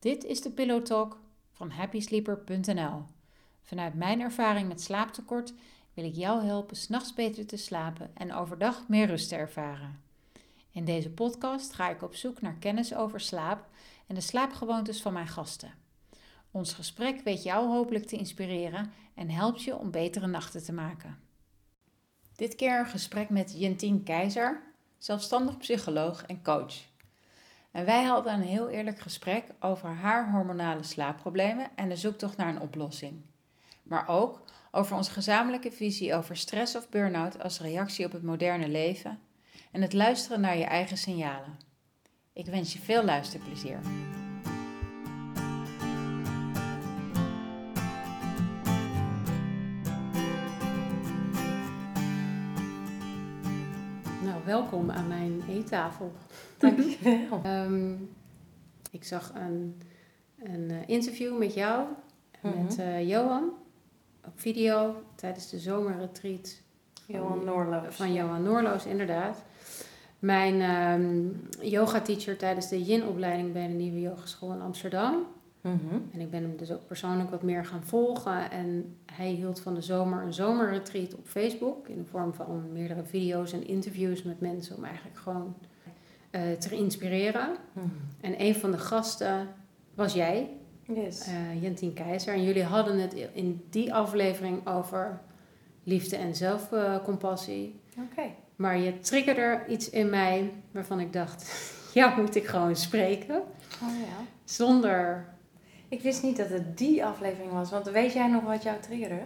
Dit is de Pillow Talk van happysleeper.nl. Vanuit mijn ervaring met slaaptekort wil ik jou helpen s'nachts beter te slapen en overdag meer rust te ervaren. In deze podcast ga ik op zoek naar kennis over slaap en de slaapgewoontes van mijn gasten. Ons gesprek weet jou hopelijk te inspireren en helpt je om betere nachten te maken. Dit keer een gesprek met Jentien Keizer, zelfstandig psycholoog en coach. En wij hadden een heel eerlijk gesprek over haar hormonale slaapproblemen en de zoektocht naar een oplossing. Maar ook over onze gezamenlijke visie over stress of burn-out als reactie op het moderne leven en het luisteren naar je eigen signalen. Ik wens je veel luisterplezier. Welkom aan mijn eettafel. Dankjewel. Um, ik zag een, een eh, interview met jou en met uh, Johan op video tijdens de zomerretreat. Johan Noorloos. Van Johan Noorloos, inderdaad. Mijn um, yoga-teacher tijdens de Yin-opleiding bij de Nieuwe Yogeschool in Amsterdam. Mm -hmm. En ik ben hem dus ook persoonlijk wat meer gaan volgen. En hij hield van de zomer een zomerretreat op Facebook. In de vorm van meerdere video's en interviews met mensen om eigenlijk gewoon uh, te inspireren. Mm -hmm. En een van de gasten was jij, Yes. uh, Jentien Keizer. En jullie hadden het in die aflevering over liefde en zelfcompassie. Oké. Maar je triggerde iets in mij waarvan ik dacht, ja, moet ik gewoon spreken. Oh ja. Zonder... Ik wist niet dat het die aflevering was, want weet jij nog wat jou triggerde?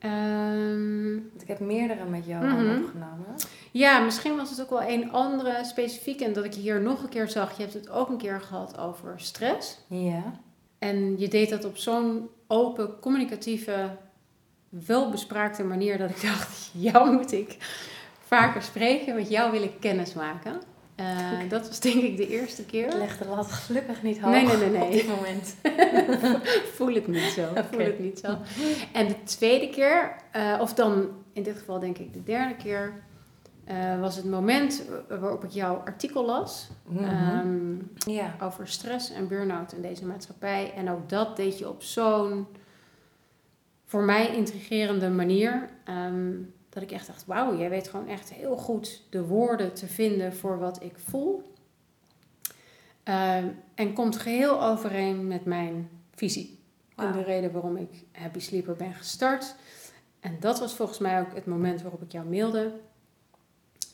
Um, want ik heb meerdere met jou mm -hmm. opgenomen. Ja, misschien was het ook wel een andere specifiek. En dat ik je hier nog een keer zag. Je hebt het ook een keer gehad over stress. Ja. En je deed dat op zo'n open, communicatieve, welbespraakte manier dat ik dacht, jou moet ik vaker spreken, met jou wil ik kennis maken. Uh, okay. Dat was denk ik de eerste keer. Ik leg de lat gelukkig niet hoog nee, nee, nee, nee. op dit moment. Voel het niet zo. Okay. Voel het niet zo. En de tweede keer, uh, of dan in dit geval denk ik de derde keer, uh, was het moment waarop ik jouw artikel las. Mm -hmm. um. Over stress en burn-out in deze maatschappij. En ook dat deed je op zo'n voor mij intrigerende manier. Um, dat ik echt dacht, wauw, jij weet gewoon echt heel goed de woorden te vinden voor wat ik voel. Uh, en komt geheel overeen met mijn visie. Wow. En de reden waarom ik Happy Sleeper ben gestart. En dat was volgens mij ook het moment waarop ik jou mailde.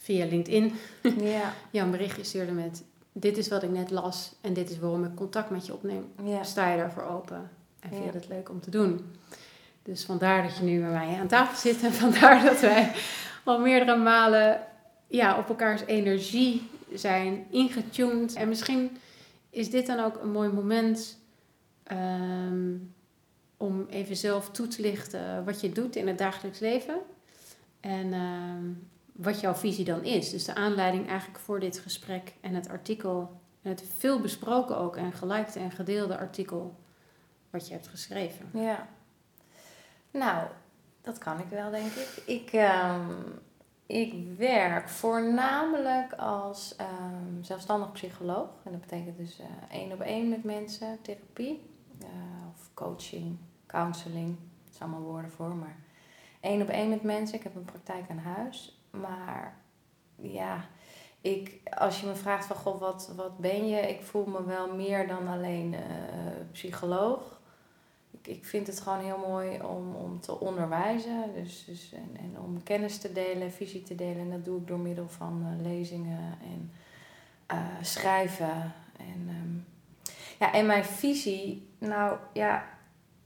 Via LinkedIn. Ja. jou een berichtje stuurde met... Dit is wat ik net las en dit is waarom ik contact met je opneem. Ja. Sta je daarvoor open? En vind je Ja. het leuk om te doen? Dus vandaar dat je nu bij mij aan tafel zit. En vandaar dat wij al meerdere malen ja, op elkaars energie zijn ingetuned. En misschien is dit dan ook een mooi moment um, om even zelf toe te lichten wat je doet in het dagelijks leven. En um, wat jouw visie dan is. Dus de aanleiding eigenlijk voor dit gesprek en het artikel. Het veel besproken ook en gelikte en gedeelde artikel wat je hebt geschreven. Ja. Nou, dat kan ik wel, denk ik. Ik, um, ik werk voornamelijk als um, zelfstandig psycholoog. En dat betekent dus uh, één op één met mensen, therapie uh, of coaching, counseling. Dat zijn allemaal woorden voor, maar één op één met mensen. Ik heb een praktijk aan huis. Maar ja, ik, als je me vraagt van, goh, wat, wat ben je? Ik voel me wel meer dan alleen uh, psycholoog ik, vind het gewoon heel mooi om, om te onderwijzen. Dus, dus, en, en om kennis te delen, visie te delen. En dat doe ik door middel van uh, lezingen en uh, schrijven. En, um, ja, en mijn visie, nou ja,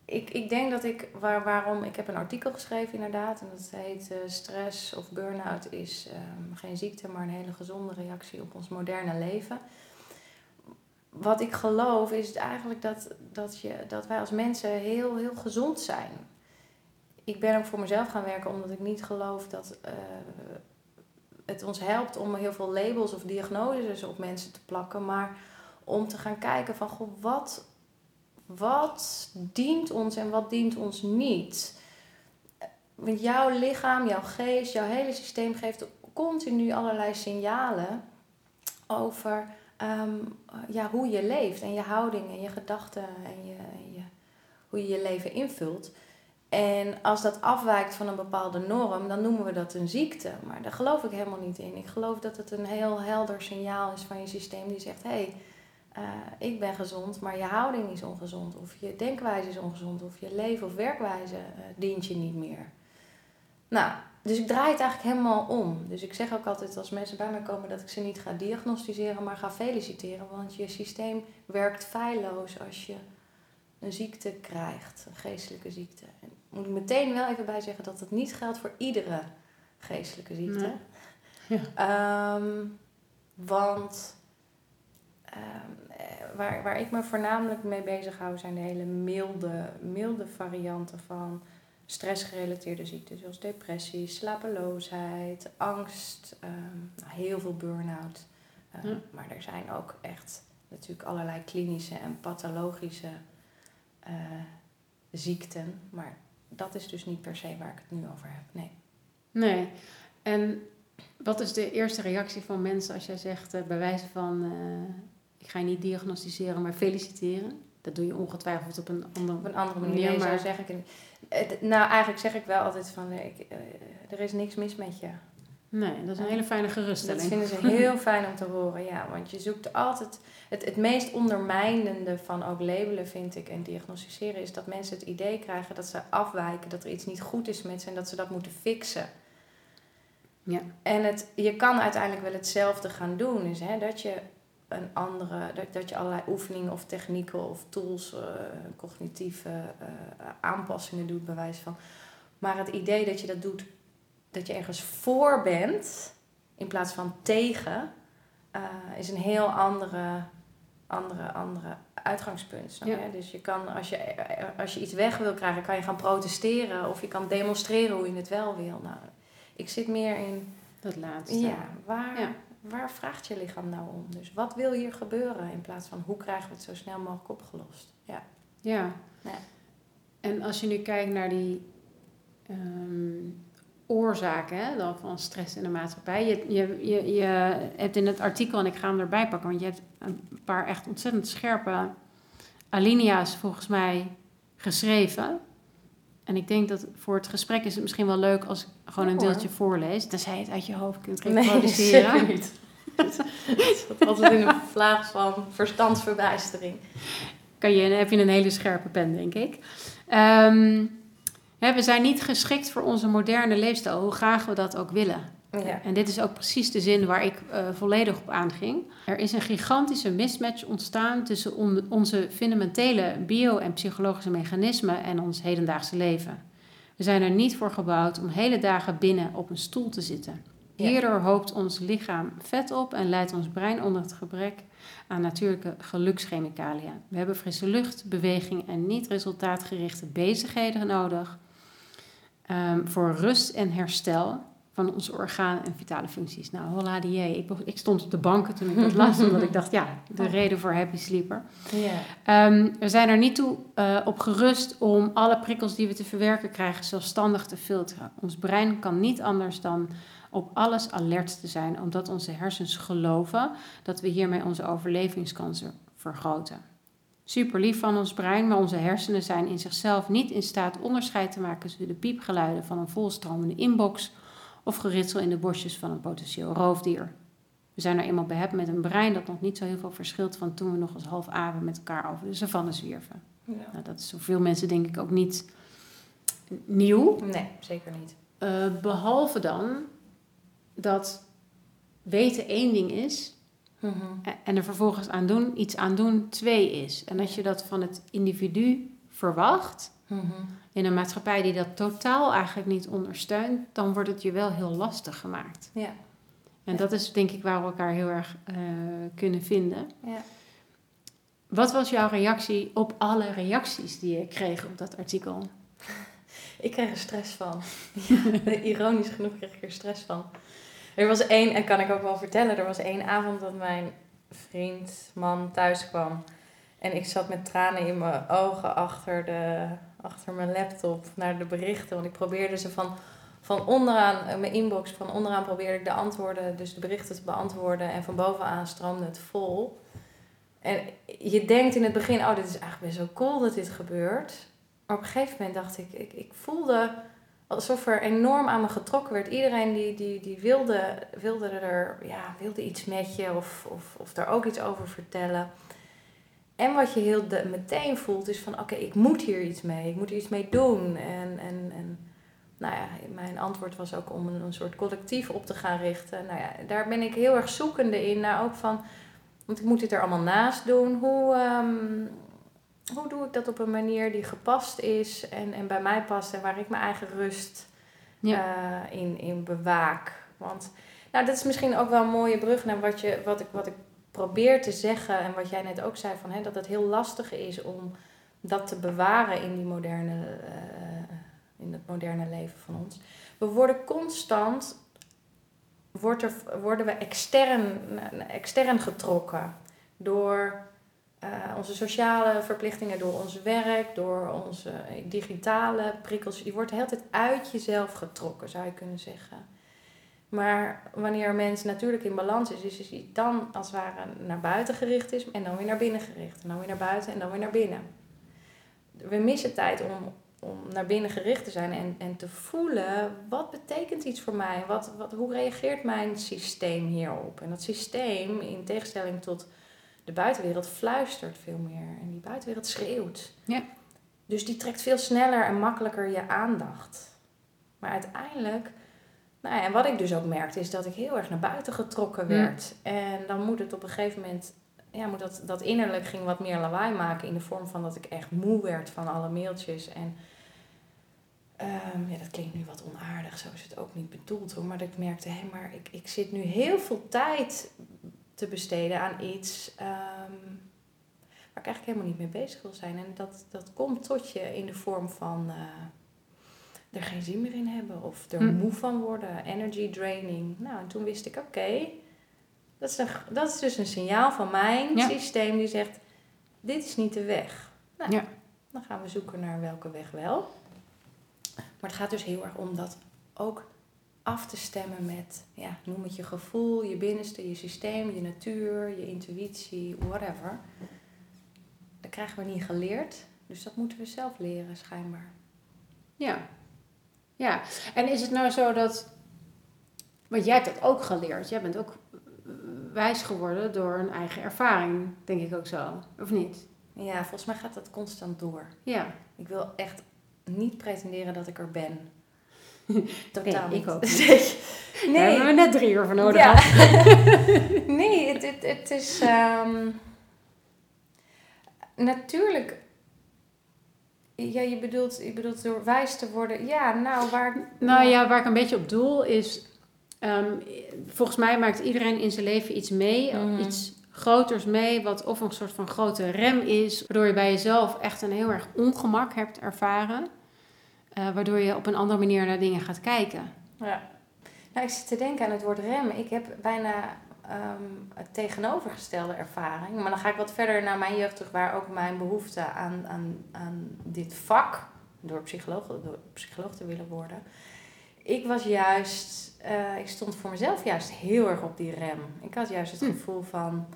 ik, ik denk dat ik, waar, waarom, ik heb een artikel geschreven inderdaad. En dat heet uh, Stress of Burn-out is um, geen ziekte, maar een hele gezonde reactie op ons moderne leven wat ik geloof is eigenlijk dat, dat, je, dat wij als mensen heel, heel gezond zijn. Ik ben ook voor mezelf gaan werken omdat ik niet geloof dat uh, het ons helpt om heel veel labels of diagnoses op mensen te plakken. Maar om te gaan kijken van goh, wat, wat dient ons en wat dient ons niet. Want jouw lichaam, jouw geest, jouw hele systeem geeft continu allerlei signalen over ehm, ja, hoe je leeft en je houding en je gedachten en, je, je, hoe je je leven invult. En als dat afwijkt van een bepaalde norm, dan noemen we dat een ziekte. Maar daar geloof ik helemaal niet in. Ik geloof dat het een heel helder signaal is van je systeem die zegt: hé, hey, eh, ik ben gezond, maar je houding is ongezond. Of je denkwijze is ongezond. Of je leven of werkwijze uh, dient je niet meer. Nou, dus ik draai het eigenlijk helemaal om. Dus ik zeg ook altijd als mensen bij mij komen dat ik ze niet ga diagnosticeren, maar ga feliciteren. Want je systeem werkt feilloos als je een ziekte krijgt, een geestelijke ziekte. En moet ik meteen wel even bij zeggen dat het niet geldt voor iedere geestelijke ziekte. Ja. Ehm, want ehm, eh, waar, waar ik me voornamelijk mee bezig hou zijn de hele milde, milde varianten van stressgerelateerde ziekten, zoals depressie, slapeloosheid, angst, ehm, nou, heel veel burn-out. Maar er zijn ook echt natuurlijk allerlei klinische en pathologische uh, ziekten. Maar dat is dus niet per se waar ik het nu over heb. Nee. Nee. En wat is de eerste reactie van mensen als jij zegt, uh, bij wijze van, uh, ik ga je niet diagnosticeren, maar feliciteren? Dat doe je ongetwijfeld op een andere, op een andere manier. manier maar zeg ik, nou, eigenlijk zeg ik wel altijd van, ik, er is niks mis met je. Nee, dat is een hele fijne geruststelling. Dat vinden ze heel fijn om te horen, ja. Want je zoekt altijd... Het, het meest ondermijnende van ook labelen, vind ik, en diagnosticeren... is dat mensen het idee krijgen dat ze afwijken... dat er iets niet goed is met ze en dat ze dat moeten fixen. Ja. En het, je kan uiteindelijk wel hetzelfde gaan doen. Dus, hè, dat je een andere... Dat, dat je allerlei oefeningen of technieken of tools... Uh, cognitieve uh, aanpassingen doet, bij wijze van... Maar het idee dat je dat doet dat je ergens voor bent in plaats van tegen, uh, is een heel andere, andere, andere uitgangspunt. Ja. Je? Dus je kan, als je, als je iets weg wil krijgen, kan je gaan protesteren of je kan demonstreren hoe je het wel wil. Nou, ik zit meer in. Dat laatste. Ja, waar, waar vraagt je lichaam nou om? Dus wat wil hier gebeuren in plaats van hoe krijgen we het zo snel mogelijk opgelost? Ja. Ja. ja. En als je nu kijkt naar die. Um, oorzaken hè, dan van stress in de maatschappij. Je, je, je, je hebt in het artikel, en ik ga hem erbij pakken, want je hebt een paar echt ontzettend scherpe alinea's volgens mij geschreven. En ik denk dat voor het gesprek is het misschien wel leuk als ik gewoon een deeltje voorlees. Tenzij je het uit je hoofd kunt reproduceren. Nee, niet. dat altijd in een vlaag van verstandsverbijstering. Kan je, heb je een hele scherpe pen, denk ik. Um, we zijn niet geschikt voor onze moderne leefstijl, hoe graag we dat ook willen. Ja. En dit is ook precies de zin waar ik uh, volledig op aanging. Er is een gigantische mismatch ontstaan tussen on onze fundamentele bio- en psychologische mechanismen en ons hedendaagse leven. We zijn er niet voor gebouwd om hele dagen binnen op een stoel te zitten. Hierdoor hoopt ons lichaam vet op en leidt ons brein onder het gebrek aan natuurlijke gelukschemicaliën. We hebben frisse lucht, beweging en niet resultaatgerichte bezigheden nodig um, voor rust en herstel van onze organen en vitale functies. Nou, holla die ik, ik stond op de banken toen ik dat las, omdat ik dacht, ja, de reden voor happy sleeper. Yeah. Um, we zijn er niet toe uh, op gerust om alle prikkels die we te verwerken krijgen zelfstandig te filteren. Ons brein kan niet anders dan op alles alert te zijn, omdat onze hersens geloven dat we hiermee onze overlevingskansen vergroten super lief van ons brein, maar onze hersenen zijn in zichzelf niet in staat onderscheid te maken tussen de piepgeluiden van een volstromende inbox of geritsel in de bosjes van een potentieel roofdier. We zijn er eenmaal behept met een brein dat nog niet zo heel veel verschilt van toen we nog als half apen met elkaar over de savanne zwierven. Ja. Nou, dat is voor veel mensen denk ik ook niet nieuw. Nee, zeker niet. Uh, behalve dan dat weten één ding is Mhm. En er vervolgens aan doen, iets aan doen twee is. En als je dat van het individu verwacht, mhm. In een maatschappij die dat totaal eigenlijk niet ondersteunt, dan wordt het je wel heel lastig gemaakt. Ja. En dat is denk ik waar we elkaar heel erg uh, kunnen vinden. Ja. Wat was jouw reactie op alle reacties die je kreeg op dat artikel? Ik kreeg er stress van. Ironisch genoeg kreeg ik er stress van. Er was één, en kan ik ook wel vertellen, er was één avond dat mijn vriend, man, thuis kwam. En ik zat met tranen in mijn ogen achter, de, achter mijn laptop naar de berichten. Want ik probeerde ze van van onderaan, eh, mijn inbox, van onderaan probeerde ik de antwoorden, dus de berichten te beantwoorden. En van bovenaan stroomde het vol. En je denkt in het begin, oh, dit is eigenlijk best wel cool dat dit gebeurt. Maar op een gegeven moment dacht ik, ik, ik voelde alsof er enorm aan me getrokken werd. Iedereen die, die, die wilde, wilde er, ja, wilde iets met je of, of, of daar ook iets over vertellen. En wat je heel de, meteen voelt is van, oké, ik moet hier iets mee. Ik moet hier iets mee doen. En, en, en nou ja, mijn antwoord was ook om een, een soort collectief op te gaan richten. Nou ja, daar ben ik heel erg zoekende in. Naar ook van, want ik moet dit er allemaal naast doen. Hoe, ehm, hoe doe ik dat op een manier die gepast is en, en bij mij past en waar ik mijn eigen rust ja. Eh, in, in bewaak. Want nou, dat is misschien ook wel een mooie brug naar wat, je, wat, ik, wat ik probeer te zeggen en wat jij net ook zei, van, hè, dat het heel lastig is om dat te bewaren in, die moderne, uh, in het moderne leven van ons. We worden constant, worden we extern, extern getrokken door uh, onze sociale verplichtingen, door ons werk, door onze digitale prikkels. Je wordt de tijd uit jezelf getrokken, zou je kunnen zeggen. Maar wanneer een mens natuurlijk in balans is, is hij dan als het ware naar buiten gericht is en dan weer naar binnen gericht. En dan weer naar buiten en dan weer naar binnen. We missen tijd om, om naar binnen gericht te zijn en, en te voelen wat betekent iets voor mij? Wat, wat, hoe reageert mijn systeem hierop? En dat systeem, in tegenstelling tot de buitenwereld fluistert veel meer en die buitenwereld schreeuwt. Ja. Dus die trekt veel sneller en makkelijker je aandacht. Maar uiteindelijk, nou en wat ik dus ook merkte, is dat ik heel erg naar buiten getrokken werd. En dan moet het op een gegeven moment, ja, moet dat, dat innerlijk ging wat meer lawaai maken in de vorm van dat ik echt moe werd van alle mailtjes. En um, ja, dat klinkt nu wat onaardig, zo is het ook niet bedoeld hoor. Maar dat ik merkte, hé, maar ik, ik zit nu heel veel tijd te besteden aan iets um, waar ik eigenlijk helemaal niet mee bezig wil zijn. En dat, dat komt tot je in de vorm van uh, er geen zin meer in hebben of er hm. moe van worden, energy draining. Nou, en toen wist ik, oké, dat, is dat is dus een signaal van mijn systeem die zegt, dit is niet de weg. Nou, ja. dan gaan we zoeken naar welke weg wel. Maar het gaat dus heel erg om dat ook af te stemmen met, ja, noem het je gevoel, je binnenste, je systeem, je natuur, je intuïtie, whatever. Dat krijgen we niet geleerd, dus dat moeten we zelf leren, schijnbaar. Ja. Ja, en is het nou zo dat, want jij hebt dat ook geleerd, jij bent ook wijs geworden door een eigen ervaring, denk ik ook zo, of niet? Ja, volgens mij gaat dat constant door. Ja. Ik wil echt niet pretenderen dat ik er ben. Totaal nee, ik ook. nee. Daar hebben we net drie uur voor nodig. Ja. nee, het, het, het is... Um, natuurlijk... Ja, je bedoelt, je bedoelt door wijs te worden. Ja, nou, waar... Nou ja, waar ik een beetje op doel is... Um, volgens mij maakt iedereen in zijn leven iets mee. Mm. Iets groters mee, wat of een soort van grote rem is. Waardoor je bij jezelf echt een heel erg ongemak hebt ervaren. Uh, waardoor je op een andere manier naar dingen gaat kijken. Ja. Nou, ik zit te denken aan het woord remmen. Ik heb bijna um, het tegenovergestelde ervaring. Maar dan ga ik wat verder naar mijn jeugd terug, waar ook mijn behoefte aan, aan, aan dit vak, door psycholoog, door psycholoog te willen worden. Ik was juist, uh, ik stond voor mezelf juist heel erg op die rem. Ik had juist het hm. gevoel van,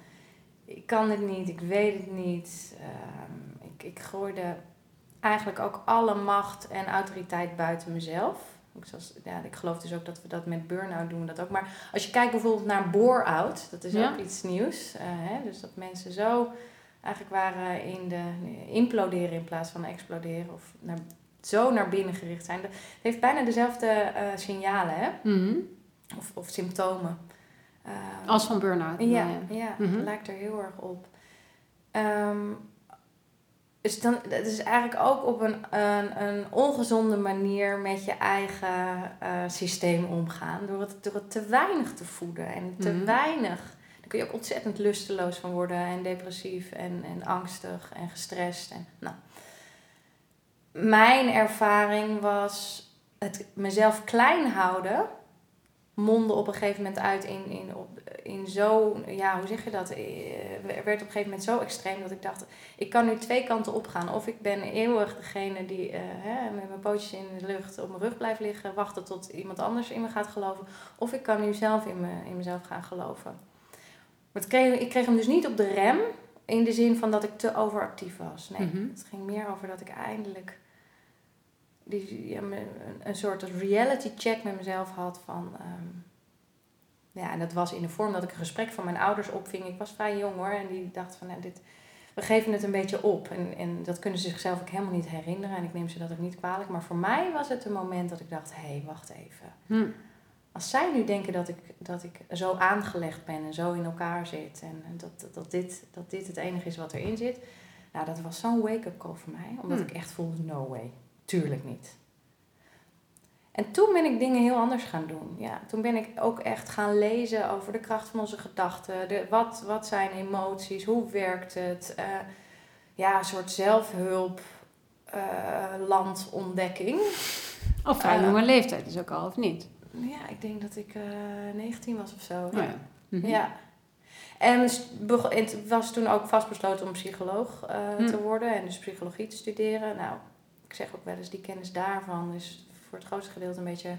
ik kan het niet, ik weet het niet. Uh, ik, ik gooide eigenlijk ook alle macht en autoriteit buiten mezelf. Zoals, ja, ik geloof dus ook dat we dat met burn-out doen. Dat ook. Maar als je kijkt bijvoorbeeld naar bore-out, dat is ook iets nieuws. Uh, hè? Dus dat mensen zo eigenlijk waren in de imploderen in plaats van exploderen. Of naar, zo naar binnen gericht zijn. Dat heeft bijna dezelfde uh, signalen hè? Mhm. of, of symptomen. Uh, Als van burn-out. Ja, ja, mm lijkt er heel erg op. Um, dus dan, dat is eigenlijk ook op een, een, een ongezonde manier met je eigen uh, systeem omgaan. Door het, door het te weinig te voeden en te mhm. weinig. Daar kun je ook ontzettend lusteloos van worden en depressief en, en angstig en gestrest. En, nou. Mijn ervaring was het mezelf klein houden mondde op een gegeven moment uit in, in, op, in zo, ja, hoe zeg je dat? Eh, werd op een gegeven moment zo extreem dat ik dacht, ik kan nu twee kanten opgaan. Of ik ben eeuwig degene die uh, hè, met mijn pootjes in de lucht op mijn rug blijft liggen, wachten tot iemand anders in me gaat geloven. Of ik kan nu zelf in, me, in mezelf gaan geloven. Maar het kreeg, ik kreeg hem dus niet op de rem, in de zin van dat ik te overactief was. Nee, mhm. het ging meer over dat ik eindelijk die, ja, een, een soort reality check met mezelf had van... Um, ja, en dat was in de vorm dat ik een gesprek van mijn ouders opving. Ik was vrij jong hoor. En die dacht van, nou, dit, we geven het een beetje op. En, en dat kunnen ze zichzelf ook helemaal niet herinneren. En ik neem ze dat ook niet kwalijk. Maar voor mij was het een moment dat ik dacht, hé, hey, wacht even. Hm. Als zij nu denken dat ik, dat ik zo aangelegd ben en zo in elkaar zit. En dat, dat, dat, dit, dat dit het enige is wat erin zit. Nou, dat was zo'n wake-up call voor mij. Omdat hm. ik echt voelde, no way. Tuurlijk niet. En toen ben ik dingen heel anders gaan doen. Ja, toen ben ik ook echt gaan lezen over de kracht van onze gedachten. De, wat, wat zijn emoties? Hoe werkt het? Uh, ja, een soort zelfhulp, uh, landontdekking. Of vrij jonge uh, leeftijd is ook al, of niet? Ja, ik denk dat ik 19 was of zo. Oh, ja. Mhm. ja. En het was toen ook vastbesloten om psycholoog hm. te worden en dus psychologie te studeren. Nou, ik zeg ook wel eens, die kennis daarvan is voor het grootste gedeelte een beetje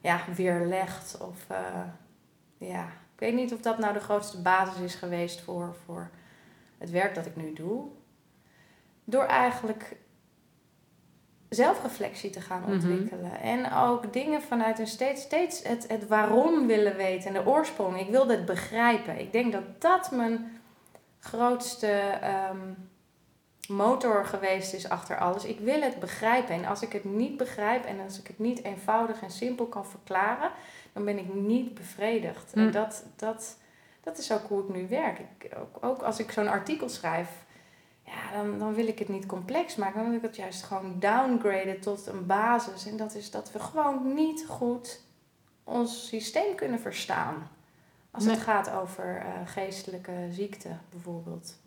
ja, weerlegd. Of uh, ja, ik weet niet of dat nou de grootste basis is geweest voor, voor het werk dat ik nu doe. Door eigenlijk zelfreflectie te gaan mhm. ontwikkelen. En ook dingen vanuit een steeds, steeds het, het waarom willen weten en de oorsprong. Ik wilde het begrijpen. Ik denk dat dat mijn grootste um, motor geweest is achter alles. Ik wil het begrijpen. En als ik het niet begrijp en als ik het niet eenvoudig en simpel kan verklaren, dan ben ik niet bevredigd. En hm. dat, dat, dat is ook hoe ik nu werk. Ik, ook, ook als ik zo'n artikel schrijf, ja, dan, dan wil ik het niet complex maken. Dan wil ik het juist gewoon downgraden tot een basis. En dat is dat we gewoon niet goed ons systeem kunnen verstaan. Als het gaat over uh, geestelijke ziekte bijvoorbeeld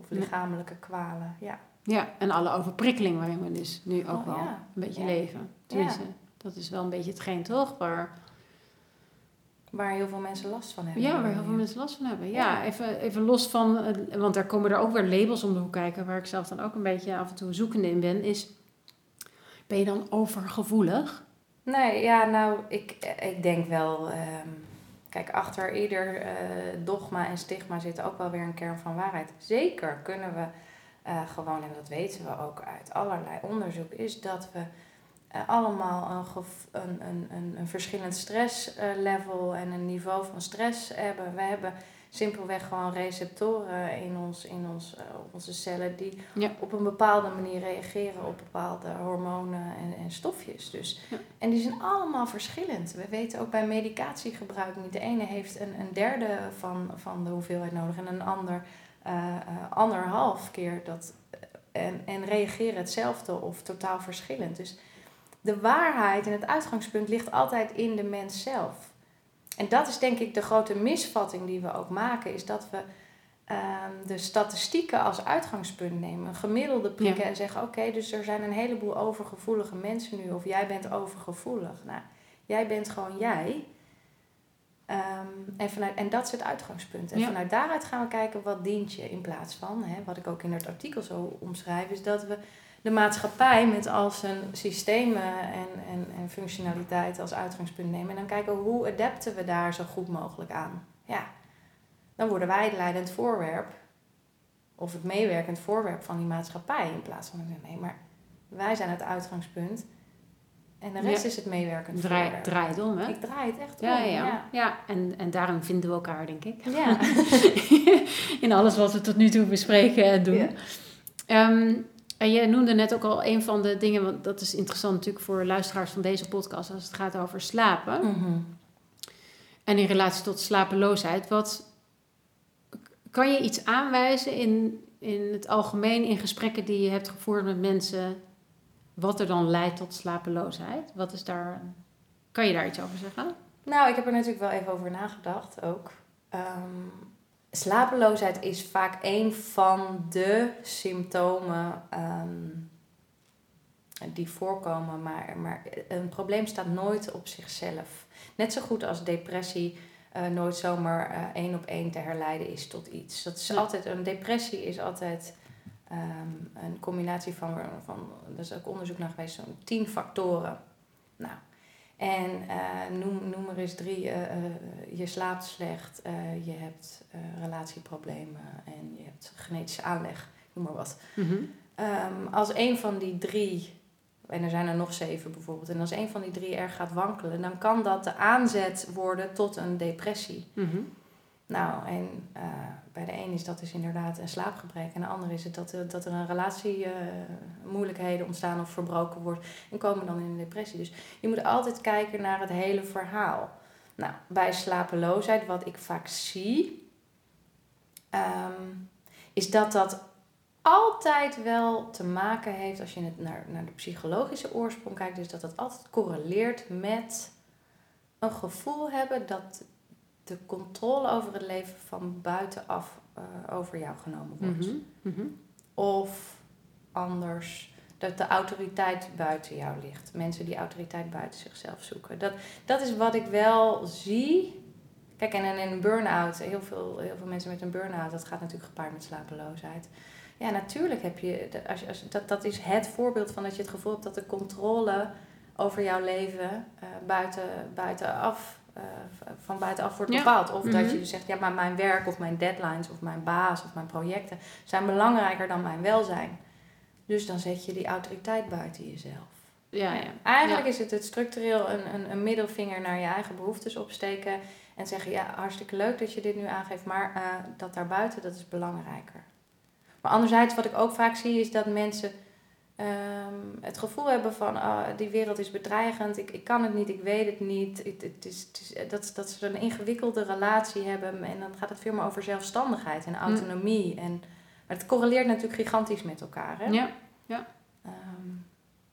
of lichamelijke kwalen. Ja. ja, en alle overprikkeling waarin we dus nu ook oh, wel een beetje leven. Tenminste, dat is wel een beetje hetgeen toch? Waar, waar heel veel mensen last van hebben. Ja, waar heel veel mensen last van hebben. Ja, Even, even los van, want daar komen er ook weer labels om de hoek kijken, waar ik zelf dan ook een beetje af en toe zoekende in ben, is, ben je dan overgevoelig? Nee, ja, nou, ik, ik denk wel, ehm, Kijk, achter ieder uh, dogma en stigma zit ook wel weer een kern van waarheid. Zeker kunnen we uh, gewoon, en dat weten we ook uit allerlei onderzoek, is dat we uh, allemaal een, een, een, een, verschillend stresslevel en een niveau van stress hebben. We hebben simpelweg gewoon receptoren in, ons, in ons, uh, onze cellen die op een bepaalde manier reageren op bepaalde hormonen en, en stofjes. Dus. En die zijn allemaal verschillend. We weten ook bij medicatiegebruik niet. De ene heeft een, een derde van, van de hoeveelheid nodig en een ander uh, anderhalf keer dat. En, en reageren hetzelfde of totaal verschillend. Dus de waarheid en het uitgangspunt ligt altijd in de mens zelf. En dat is denk ik de grote misvatting die we ook maken, is dat we ehm, de statistieken als uitgangspunt nemen, een gemiddelde prikken en zeggen: oké, dus er zijn een heleboel overgevoelige mensen nu, of jij bent overgevoelig. Nou, jij bent gewoon jij. Ehm, en, vanuit, en dat is het uitgangspunt. En vanuit daaruit gaan we kijken wat dient je in plaats van, hè, wat ik ook in het artikel zo omschrijf, is dat we de maatschappij met al zijn systemen en, en, en functionaliteit als uitgangspunt nemen. En dan kijken hoe adapten we daar zo goed mogelijk aan. Ja, dan worden wij het leidend voorwerp of het meewerkend voorwerp van die maatschappij. In plaats van, nee, maar wij zijn het uitgangspunt. En de rest is het meewerkend draai, voorwerp. Draai het om, hè? Ik draai het echt om, ja. Ja, ja. ja. en, en daarom vinden we elkaar, denk ik. Ja. In alles wat we tot nu toe bespreken en doen. Um, en je noemde net ook al een van de dingen, want dat is interessant natuurlijk voor luisteraars van deze podcast als het gaat over slapen. Mhm. En in relatie tot slapeloosheid. Wat kan je iets aanwijzen in, in het algemeen in gesprekken die je hebt gevoerd met mensen, wat er dan leidt tot slapeloosheid? Wat is daar, kan je daar iets over zeggen? Nou, ik heb er natuurlijk wel even over nagedacht ook. Ehm, slapeloosheid is vaak een van de symptomen. Ehm, die voorkomen, maar, maar een probleem staat nooit op zichzelf. Net zo goed als depressie uh, nooit zomaar uh, één op één te herleiden is tot iets. Dat is altijd, een depressie is altijd um, een combinatie van, van, er is ook onderzoek naar geweest, zo'n tien factoren. Nou, en uh, noem, noem er eens drie, je slaapt slecht, je hebt relatieproblemen en je hebt genetische aanleg, noem maar wat. Mm -hmm. um, als een van die drie en er zijn er nog zeven bijvoorbeeld, en als een van die drie erg gaat wankelen, dan kan dat de aanzet worden tot een depressie. Mhm. Nou, en uh, bij de een is dat dus inderdaad een slaapgebrek, en de ander is het dat, er, dat er een relatie uh, moeilijkheden ontstaan of verbroken wordt, en komen dan in een depressie. Dus je moet altijd kijken naar het hele verhaal. Nou, bij slapeloosheid, wat ik vaak zie, um, is dat dat altijd wel te maken heeft, als je naar, naar de psychologische oorsprong kijkt, dus dat het altijd correleert met een gevoel hebben dat de controle over het leven van buitenaf uh, over jou genomen wordt. Mhm, mhm. Of anders, dat de autoriteit buiten jou ligt. Mensen die autoriteit buiten zichzelf zoeken. Dat, dat is wat ik wel zie. Kijk, en in een burn-out, heel veel, heel veel mensen met een burn-out, dat gaat natuurlijk gepaard met slapeloosheid. Ja, natuurlijk heb je, als, als, dat, dat is het voorbeeld van dat je het gevoel hebt dat de controle over jouw leven uh, buiten, buitenaf, uh, van buitenaf wordt bepaald. Of dat mhm. je zegt, ja, maar mijn werk of mijn deadlines of mijn baas of mijn projecten zijn belangrijker dan mijn welzijn. Dus dan zet je die autoriteit buiten jezelf. Ja, ja. Eigenlijk is het het structureel een, een, een middelvinger naar je eigen behoeftes opsteken. En zeggen, ja, hartstikke leuk dat je dit nu aangeeft, maar uh, dat daarbuiten, dat is belangrijker. Maar anderzijds, wat ik ook vaak zie, is dat mensen um, het gevoel hebben van uh, die wereld is bedreigend, ik, ik kan het niet, ik weet het niet. Het, het is, het is, dat, dat ze een ingewikkelde relatie hebben en dan gaat het veel meer over zelfstandigheid en hm. autonomie. En, maar het correleert natuurlijk gigantisch met elkaar. Hè? Ja, ja. Um,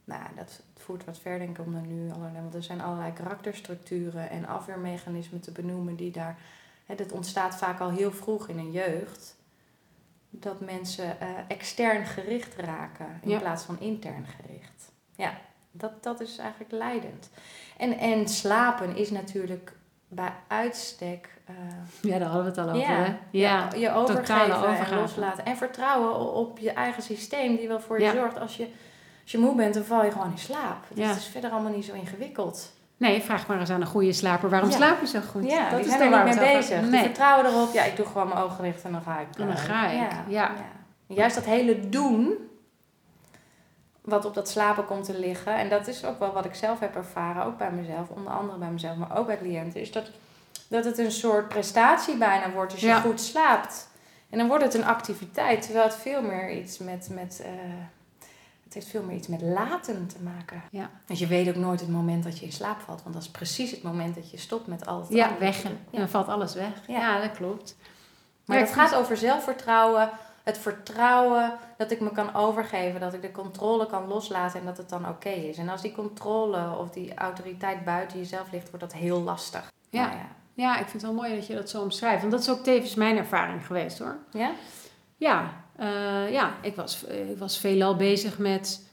nou, dat voert wat ver denk ik om er nu allerlei, want er zijn allerlei karakterstructuren en afweermechanismen te benoemen die daar, hè, dat ontstaat vaak al heel vroeg in een jeugd dat mensen uh, extern gericht raken in plaats van intern gericht. Ja, dat, dat is eigenlijk leidend. En, en slapen is natuurlijk bij uitstek. Uh, ja, daar hadden we het al over. Ja, hè? ja, je overgeven en loslaten. En vertrouwen op je eigen systeem die wel voor je zorgt. Als je, als je moe bent, dan val je gewoon in slaap. Dat is verder allemaal niet zo ingewikkeld. Nee, vraag maar eens aan een goede slaper. Waarom slaap je zo goed? Ja, dat is er niet mee bezig. Nee. Die vertrouwen erop. Ja, ik doe gewoon mijn ogen dicht en dan ga ik. En dan eh, ga ik, ja. Juist dat hele doen, wat op dat slapen komt te liggen. En dat is ook wel wat ik zelf heb ervaren, ook bij mezelf. Onder andere bij mezelf, maar ook bij cliënten. Is dat, dat het een soort prestatie bijna wordt als je goed slaapt. En dan wordt het een activiteit. Terwijl het veel meer iets met... met uh, het heeft veel meer iets met laten te maken. Ja. Want je weet ook nooit het moment dat je in slaap valt. Want dat is precies het moment dat je stopt met al het Ja, weg. En dan valt alles weg. Ja, dat klopt. Maar het gaat over zelfvertrouwen. Het vertrouwen dat ik me kan overgeven. Dat ik de controle kan loslaten en dat het dan oké is. En als die controle of die autoriteit buiten jezelf ligt, wordt dat heel lastig. Ja. Nou ja. ja, ik vind het wel mooi dat je dat zo omschrijft. Want dat is ook tevens mijn ervaring geweest hoor. Ja? Ja, uh, ja, ik was, ik was veelal bezig met,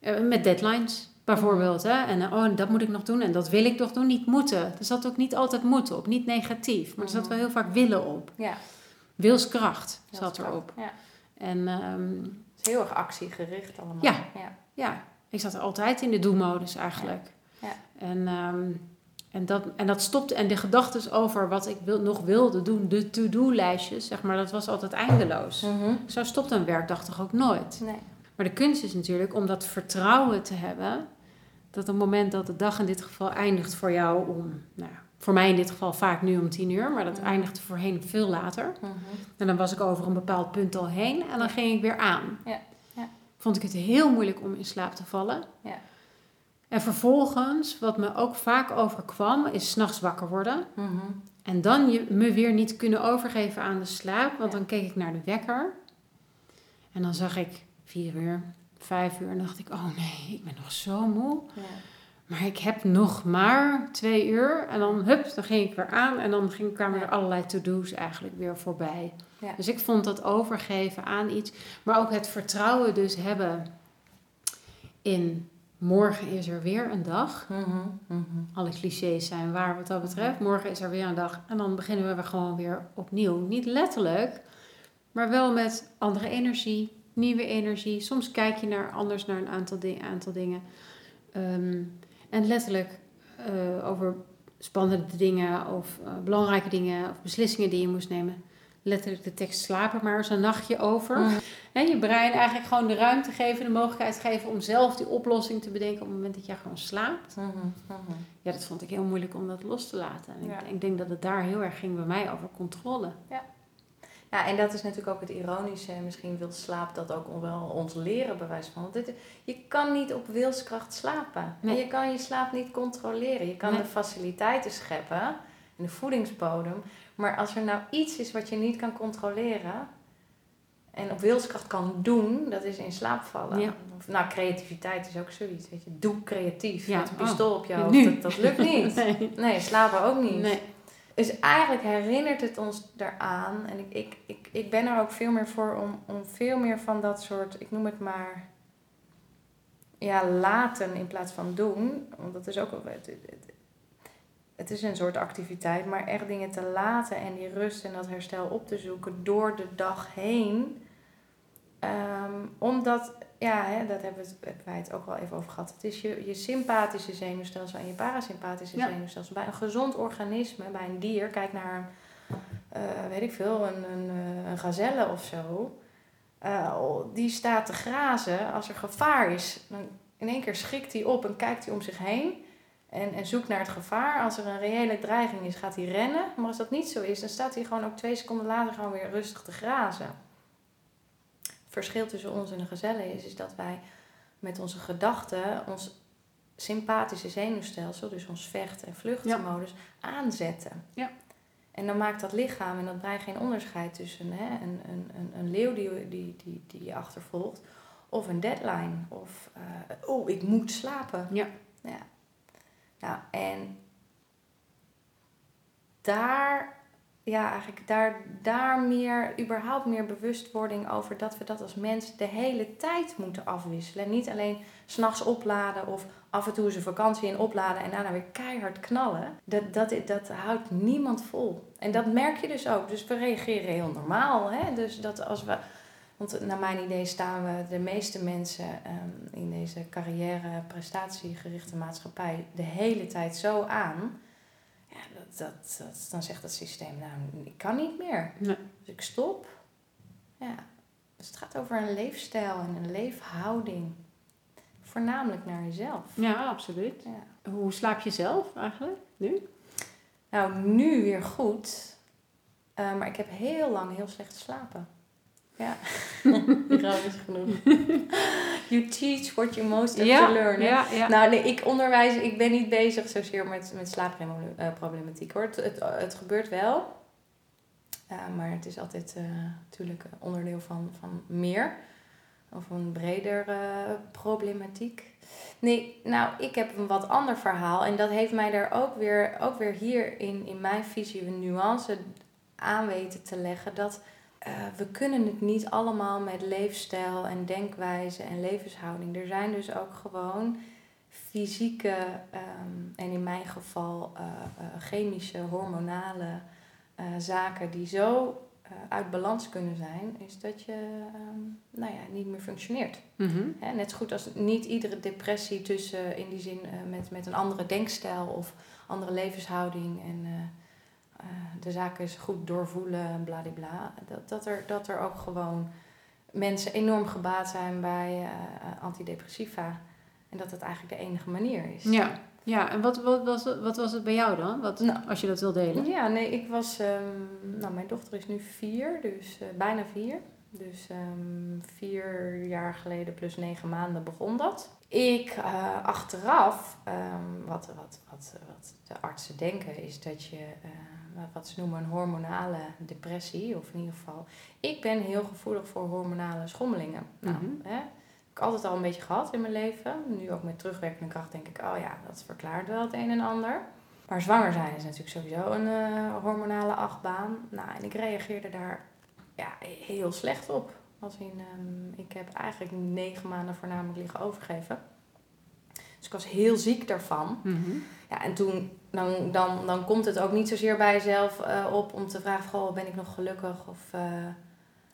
uh, met deadlines, bijvoorbeeld. Hè? En uh, oh, dat moet ik nog doen en dat wil ik toch doen. Niet moeten. Er zat ook niet altijd moeten op, niet negatief. Maar er zat wel heel vaak willen op. Ja. Wilskracht zat erop. Ja. En, um, het is heel erg actiegericht allemaal. Ja, ja. ja. ik zat altijd in de do-modus eigenlijk. Ja. En... Um, en dat, en dat stopte. En de gedachten over wat ik wil, nog wilde doen, de to-do-lijstjes, zeg maar, dat was altijd eindeloos. Mm Zo stopt een werkdag toch ook nooit. Nee. Maar de kunst is natuurlijk om dat vertrouwen te hebben. Dat op het moment dat de dag in dit geval eindigt voor jou om, nou, voor mij in dit geval vaak nu om tien uur, maar dat mm eindigde voorheen veel later. Mhm. En dan was ik over een bepaald punt al heen en dan ging ik weer aan. Ja. Ja. Vond ik het heel moeilijk om in slaap te vallen. Ja. En vervolgens, wat me ook vaak overkwam, is s'nachts wakker worden. Mhm. En dan je, me weer niet kunnen overgeven aan de slaap. Want dan keek ik naar de wekker. En dan zag ik vier uur, vijf uur. En dacht ik, oh nee, ik ben nog zo moe. Ja. Maar ik heb nog maar twee uur. En dan, hup, dan ging ik weer aan. En dan ging, kwamen er allerlei to-do's eigenlijk weer voorbij. Dus ik vond dat overgeven aan iets. Maar ook het vertrouwen dus hebben in morgen is er weer een dag. Mhm, mhm. Alle clichés zijn waar wat dat betreft. Morgen is er weer een dag en dan beginnen we gewoon weer opnieuw. Niet letterlijk, maar wel met andere energie, nieuwe energie. Soms kijk je naar, anders naar een aantal, di- aantal dingen. Ehm, en letterlijk eh, over spannende dingen of eh, belangrijke dingen of beslissingen die je moest nemen. Letterlijk de tekst slapen maar eens een nachtje over. En je brein eigenlijk gewoon de ruimte geven, de mogelijkheid geven om zelf die oplossing te bedenken op het moment dat jij gewoon slaapt. Mhm, mhm. Ja, dat vond ik heel moeilijk om dat los te laten. En Ja. ik, ik denk dat het daar heel erg ging bij mij over controle. Ja, en dat is natuurlijk ook het ironische. En misschien wil slaap dat ook wel ons leren, bij wijze van. Want dit, je kan niet op wilskracht slapen. Nee. En je kan je slaap niet controleren. Je kan Nee. de faciliteiten scheppen en de voedingsbodem. Maar als er nou iets is wat je niet kan controleren... en op wilskracht kan doen, dat is in slaap vallen. Ja. Nou, creativiteit is ook zoiets. Weet je. Doe creatief. Ja, Met een pistool op je oh, hoofd, nu. dat, dat lukt niet. Nee. Nee, slapen ook niet. nee. Dus eigenlijk herinnert het ons daaraan. En ik, ik, ik, ik ben er ook veel meer voor om, om veel meer van dat soort, ik noem het maar, ja, laten in plaats van doen. Want dat is ook wel, het, is een soort activiteit, maar echt dingen te laten en die rust en dat herstel op te zoeken door de dag heen. Ehm, omdat, ja, hè, dat hebben, we hebben wij het ook wel even over gehad. Het is je, je sympathische zenuwstelsel en je parasympathische Ja. zenuwstelsel. Bij een gezond organisme, bij een dier, kijk naar, eh, weet ik veel, een, een, eh, een gazelle of zo. Eh, die staat te grazen als er gevaar is. Dan in één keer schrikt hij op en kijkt hij om zich heen. En, en zoekt naar het gevaar. Als er een reële dreiging is, gaat hij rennen. Maar als dat niet zo is, dan staat hij gewoon ook twee seconden later gewoon weer rustig te grazen. Het verschil tussen ons en de gezellen is, is dat wij met onze gedachten ons sympathische zenuwstelsel, dus ons vecht- en vluchtmodus, aanzetten. Ja. En dan maakt dat lichaam en dat brein geen onderscheid tussen hè, een, een, een, een leeuw die, die, die, die je achtervolgt, of een deadline. Of, eh, oh, ik moet slapen. Ja. ja. Nou, en daar, ja, eigenlijk daar, daar meer, überhaupt meer bewustwording over dat we dat als mens de hele tijd moeten afwisselen. En niet alleen s'nachts opladen of af en toe eens een vakantie in opladen en daarna weer keihard knallen. Dat, dat, dat houdt niemand vol. En dat merk je dus ook. Dus we reageren heel normaal. Hè? Dus dat als we. Want naar mijn idee staan we de meeste mensen ehm, in deze carrière, prestatiegerichte maatschappij de hele tijd zo aan. Ja, dat, dat, dat, dan zegt het systeem, nou, ik kan niet meer. Nee. Dus ik stop. Ja. Dus het gaat over een leefstijl en een leefhouding. Voornamelijk naar jezelf. Ja, absoluut. Ja. Hoe slaap je zelf eigenlijk nu? Nou, nu weer goed. Eh, maar ik heb heel lang heel slecht geslapen. Ja, ironisch genoeg. You teach what you most have to learn. ja, ja. Nou, nee, ik onderwijs, ik ben niet bezig zozeer met, met slaapproblematiek hoor. Het, het, het gebeurt wel. Eh, maar het is altijd eh, natuurlijk een onderdeel van, van meer. Of een breder eh, problematiek. Nee, nou, ik heb een wat ander verhaal. En dat heeft mij daar ook weer, ook weer hier in, in mijn visie een nuance aan weten te leggen. Dat eh, we kunnen het niet allemaal met leefstijl en denkwijze en levenshouding. Er zijn dus ook gewoon fysieke ehm, en in mijn geval eh, eh, chemische, hormonale zaken die zo uit balans kunnen zijn, is dat je ehm, nou ja, niet meer functioneert. Mhm. Hè, net zo goed als niet iedere depressie tussen in die zin met, met een andere denkstijl of andere levenshouding en de zaken is goed doorvoelen en bladibla. Dat, dat, er, dat er ook gewoon mensen enorm gebaat zijn bij eh, eh, antidepressiva. En dat dat eigenlijk de enige manier is. Ja, ja. en wat, wat, was, het- wat was het bij jou dan? Wat, Nou. als je dat wil delen? Ja, nee, ik was. ehm, nou, mijn dochter is nu vier, dus eh, bijna vier. Dus ehm, vier jaar geleden plus negen maanden begon dat. Ik eh, achteraf, ehm, wat, wat, wat, wat de artsen denken, is dat je eh, wat ze noemen een hormonale depressie, of in ieder geval. Ik ben heel gevoelig voor hormonale schommelingen. Nou, Mhm. hè, heb ik altijd al een beetje gehad in mijn leven. Nu ook met terugwerkende kracht denk ik, oh ja, dat verklaart wel het een en ander. Maar zwanger zijn is natuurlijk sowieso een eh, hormonale achtbaan. Nou, en ik reageerde daar ja, heel slecht op. Als in, ehm, ik heb eigenlijk negen maanden voornamelijk liggen overgeven. ik was heel ziek daarvan. Mhm. Ja, en toen, dan, dan, dan komt het ook niet zozeer bij jezelf eh, op om te vragen, goh, ben ik nog gelukkig? Of, eh,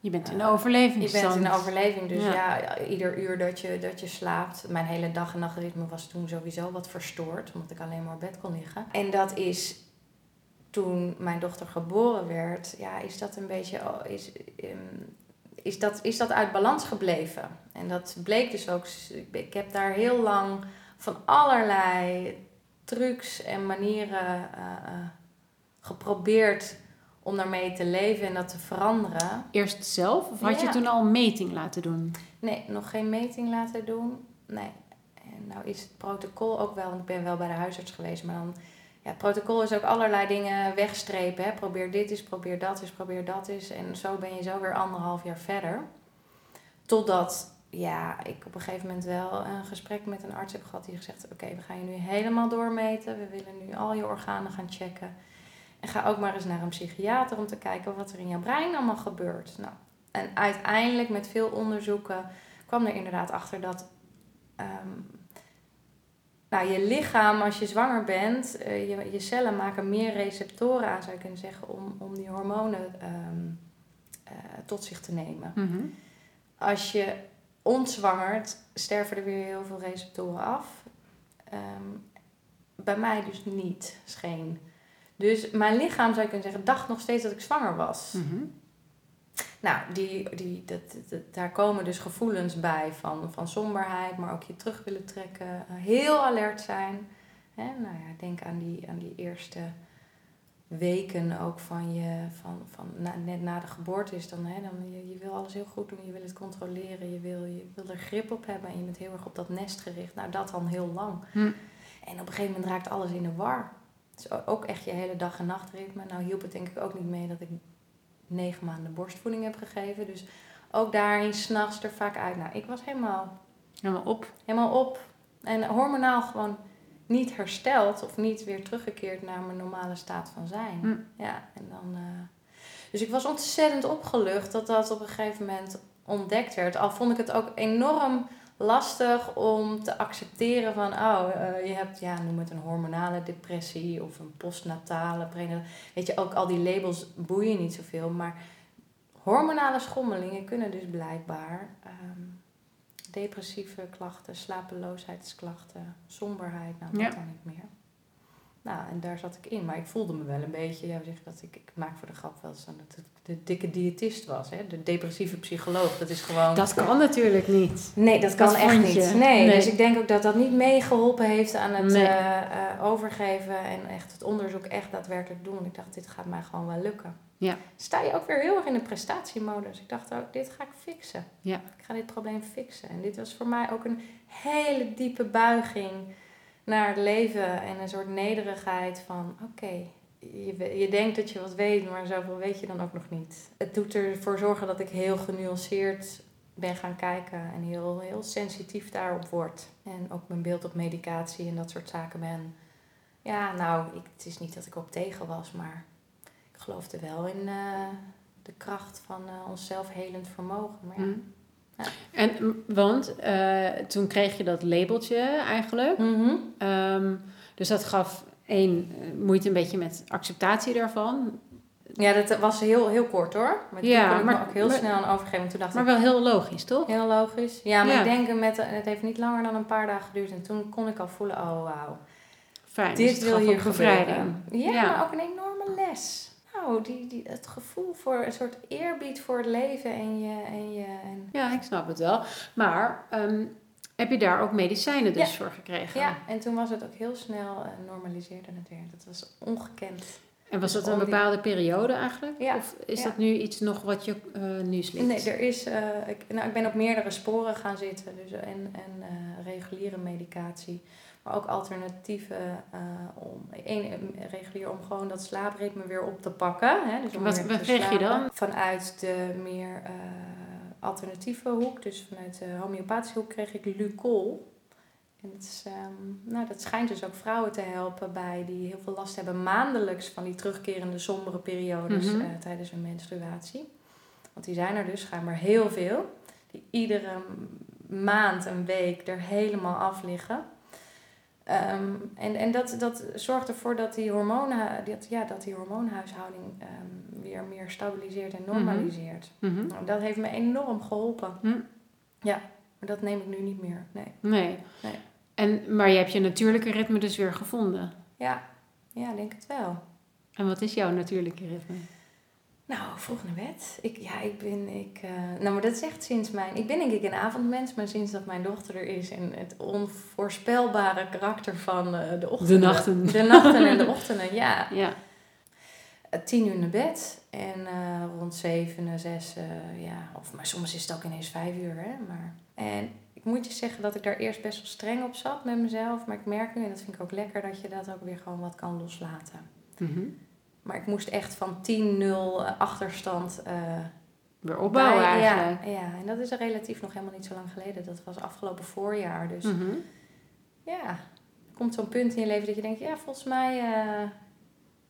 Je bent in de je overlevingsstand. bent in de overleving, dus Ja. ja. ieder uur dat je, dat je slaapt. Mijn hele dag- en nachtritme was toen sowieso wat verstoord, omdat ik alleen maar op bed kon liggen. En dat is toen mijn dochter geboren werd, ja, is dat een beetje, oh, is, ehm, is, dat, is dat uit balans gebleven. En dat bleek dus ook, ik heb daar heel lang van allerlei trucs en manieren eh, eh, geprobeerd om daarmee te leven en dat te veranderen. Eerst zelf? Of had je toen al een meting laten doen? Nee, nog geen meting laten doen. Nee. En nou is het protocol ook wel, want ik ben wel bij de huisarts geweest, maar dan, ja, het protocol is ook allerlei dingen wegstrepen. Hè. Probeer dit eens, probeer dat eens, probeer dat eens. En zo ben je zo weer anderhalf jaar verder. Totdat, ja, ik op een gegeven moment wel een gesprek met een arts heb gehad die gezegd, oké, we gaan je nu helemaal doormeten. We willen nu al je organen gaan checken. En ga ook maar eens naar een psychiater om te kijken wat er in jouw brein allemaal gebeurt. Nou, en uiteindelijk met veel onderzoeken kwam er inderdaad achter dat ehm, nou, je lichaam, als je zwanger bent, eh, je, je cellen maken meer receptoren aan, zou je kunnen zeggen, om, om die hormonen ehm, eh, tot zich te nemen. Mhm. Als je ontzwangert, sterven er weer heel veel receptoren af. Ehm, bij mij dus niet, scheen. Dus mijn lichaam, zou je kunnen zeggen, dacht nog steeds dat ik zwanger was. Mhm. Nou, die, die, dat, dat- daar komen dus gevoelens bij van, van somberheid, maar ook je terug willen trekken. Heel alert zijn. Hè? Nou ja, denk aan die, aan die eerste weken ook van je, van, van na, net na de geboorte is dan, hè, dan je, je wil alles heel goed doen, je wil het controleren, je wil, je wil er grip op hebben en je bent heel erg op dat nest gericht. Nou, dat dan heel lang. Hm. En op een gegeven moment raakt alles in de war. Dus ook echt je hele dag- en nachtritme. Nou hielp het denk ik ook niet mee dat ik negen maanden borstvoeding heb gegeven. Dus ook daarin s'nachts er vaak uit. Nou, ik was helemaal, Helemaal op. helemaal op. En hormonaal gewoon niet hersteld of niet weer teruggekeerd naar mijn normale staat van zijn. Hm. Ja, en dan... eh, Dus ik was ontzettend opgelucht dat dat op een gegeven moment ontdekt werd. Al vond ik het ook enorm lastig om te accepteren van... Oh, eh, je hebt, ja, noem het een hormonale depressie of een postnatale... prenatale- Weet je, ook al die labels boeien niet zoveel. Maar hormonale schommelingen kunnen dus blijkbaar... ehm, depressieve klachten, slapeloosheidsklachten, somberheid, nou, dat Ja. dan niet meer. Nou, en daar zat ik in. Maar ik voelde me wel een beetje, ja, zeg dat ik, ik maak voor de grap wel eens aan dat het de dikke diëtist was. Hè? De depressieve psycholoog. Dat is gewoon... Dat kan natuurlijk niet. Nee, dat kan echt niet. Nee, Nee. dus ik denk ook dat dat niet meegeholpen heeft aan het Nee. eh, eh, overgeven en echt het onderzoek echt daadwerkelijk doen. Ik dacht, dit gaat mij gewoon wel lukken. Ja. Sta je ook weer heel erg in de prestatiemodus. Ik dacht ook, dit ga ik fixen. Ja. Ik ga dit probleem fixen. En dit was voor mij ook een hele diepe buiging naar het leven en een soort nederigheid van, oké, je, je denkt dat je wat weet, maar zoveel weet je dan ook nog niet. Het doet ervoor zorgen dat ik heel genuanceerd ben gaan kijken en heel, heel sensitief daarop word. En ook mijn beeld op medicatie en dat soort zaken ben. Ja, nou, ik, het is niet dat ik op tegen was, maar ik geloofde wel in eh, de kracht van eh, ons zelfhelend vermogen. Maar ja. En, want eh, toen kreeg je dat labeltje eigenlijk. Mhm. Ehm, dus dat gaf één eh, moeite een beetje met acceptatie daarvan. Ja, dat was heel, heel kort hoor. Maar toen Ja, kon ik maar- me ook heel maar- snel aan overgeven. Toen dacht Maar ik, wel heel logisch, toch? heel logisch. Ja, maar Ja. ik denk, met, het heeft niet langer dan een paar dagen geduurd. En toen kon ik al voelen, oh wauw. Fijn. dus Dit het wil hier bevrijding. Ja, Ja. maar ook een enorme les. Nou, die, die, het gevoel voor een soort eerbied voor het leven en je... En je en... Ja, ik snap het wel. Maar ehm, heb je daar ook medicijnen dus Ja. voor gekregen? Ja, en toen was het ook heel snel, eh, normaliseerde het weer. Dat was ongekend. En was Dus dat een bepaalde periode eigenlijk? Ja, Of is ja. dat nu iets nog wat je eh, nu slikt? Nee, er is, eh, ik, nou, ik ben op meerdere sporen gaan zitten. Dus en en reguliere medicatie. Maar ook alternatieven eh, om, één, eh, regulier om gewoon dat slaapritme weer op te pakken. Hè? Dus om Wat- wat kreeg je dan? Vanuit de meer eh, alternatieve hoek, dus vanuit de homeopathische hoek, kreeg ik Lucol. En dat, is, ehm, nou, dat schijnt dus ook vrouwen te helpen bij die heel veel last hebben maandelijks van die terugkerende sombere periodes Mhm. tijdens hun menstruatie. Want die zijn er dus schijnbaar heel veel. Die iedere maand, een week er helemaal af liggen. Ehm, en en dat, dat zorgt ervoor dat die, hormonen, dat, ja, dat die hormoonhuishouding ehm, weer meer stabiliseert en normaliseert. Mhm. Nou, dat heeft me enorm geholpen. Hm. Ja, maar dat neem ik nu niet meer. Nee. Nee. Nee. En, maar je hebt je natuurlijke ritme dus weer gevonden. Ja, ja, ik denk het wel. En wat is jouw natuurlijke ritme? Nou, vroeg naar bed. Ik, ja, ik ben, ik, eh, nou, maar dat is echt sinds mijn, ik ben denk ik een avondmens, maar sinds dat mijn dochter er is en het onvoorspelbare karakter van eh, de ochtenden. De nachten. De nachten en de ochtenden, ja. Ja. Eh, Tien uur naar bed en rond zeven, zes, ja. Of maar soms is het ook ineens vijf uur, hè. Maar, en ik moet je zeggen dat ik daar eerst best wel streng op zat met mezelf, maar ik merk nu, en dat vind ik ook lekker, dat je dat ook weer gewoon wat kan loslaten. Mhm. Maar ik moest echt van 10-0 achterstand eh, Weer opbouwen bij- eigenlijk. Ja, ja, en dat is relatief nog helemaal niet zo lang geleden. Dat was afgelopen voorjaar. Dus Mhm. ja, er komt zo'n punt in je leven dat je denkt... ja, volgens mij eh,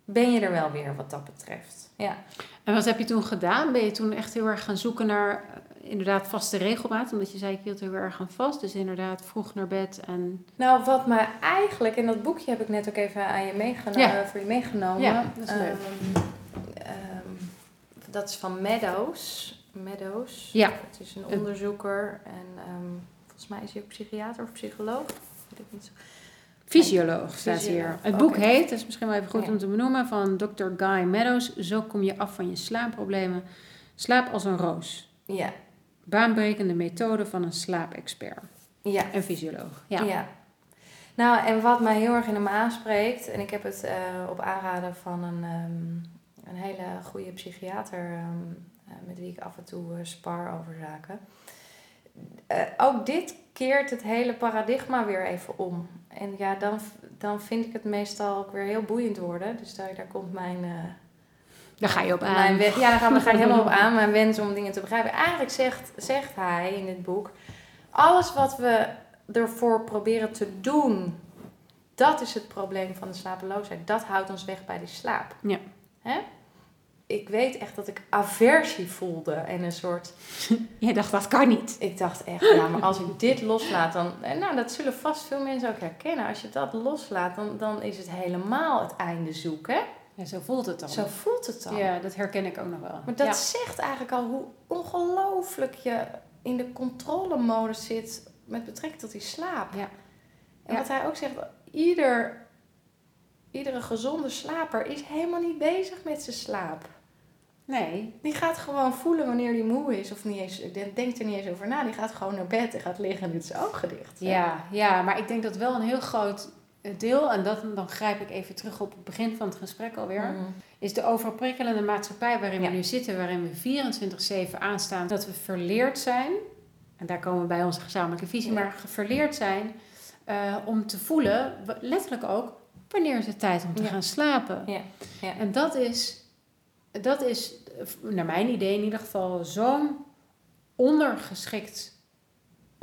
ben je er wel weer wat dat betreft. Ja. En wat heb je toen gedaan? Ben je toen echt heel erg gaan zoeken naar eh, inderdaad vaste regelmaat? Omdat je zei, ik hield er heel erg aan vast. Dus inderdaad vroeg naar bed en... Nou, wat mij eigenlijk... en dat boekje heb ik net ook even aan je meegenomen, Ja. voor je meegenomen. Ja, dat is leuk. Ehm, ehm, dat is van Meadows. Meadows. Ja. Het is een onderzoeker en ehm, volgens mij is hij ook psychiater of psycholoog. Weet ik niet zo. Fysioloog staat Fysioloog, hier. Het boek heet, dat is misschien wel even goed Ja. om te benoemen, van Dr. Guy Meadows. Zo kom je af van je slaapproblemen. Slaap als een roos. Ja, Baanbrekende methode van een slaapexpert ja, en fysioloog. Ja. ja. Nou, en wat mij heel erg in hem aanspreekt, en ik heb het eh, op aanraden van een, ehm, een hele goede psychiater ehm, eh, met wie ik af en toe eh, spar over zaken. Ook dit keert het hele paradigma weer even om. En ja, dan, dan vind ik het meestal ook weer heel boeiend worden. Dus daar, daar komt mijn, Daar ga je op aan. Mijn ja, daar gaan we ga ik helemaal op aan. Mijn wens om dingen te begrijpen. Eigenlijk zegt, zegt hij in dit boek... Alles wat we ervoor proberen te doen... Dat is het probleem van de slapeloosheid. Dat houdt ons weg bij die slaap. Ja. Hè? Ik weet echt dat ik aversie voelde. En een soort... Je dacht, dat kan niet. Ik dacht echt, ja, maar als ik dit loslaat... Dan, nou, dat zullen vast veel mensen ook herkennen. Als je dat loslaat, dan, dan is het helemaal het einde zoeken. Ja, zo voelt het dan. Zo voelt het dan. Ja, dat herken ik ook nog wel. Maar dat ja. zegt eigenlijk al hoe ongelooflijk je in de controlemodus zit met betrekking tot die slaap. Ja. En Ja. wat hij ook zegt, ieder, iedere gezonde slaper is helemaal niet bezig met zijn slaap. Nee, Die gaat gewoon voelen wanneer hij moe is of niet eens, die denkt er niet eens over na. Die gaat gewoon naar bed en gaat liggen en doet zijn ogen dicht. Ja, ja, maar ik denk dat wel een heel groot deel, en dat, dan grijp ik even terug op het begin van het gesprek alweer, Mhm. is de overprikkelende maatschappij waarin Ja. we nu zitten, waarin we 24-7 aanstaan, dat we verleerd zijn, en daar komen we bij onze gezamenlijke visie, Ja. maar verleerd zijn eh, om te voelen, letterlijk ook, wanneer is het tijd om te Ja. gaan slapen. Ja, ja. En dat is, dat is, eh, naar mijn idee in ieder geval, zo'n ondergeschikt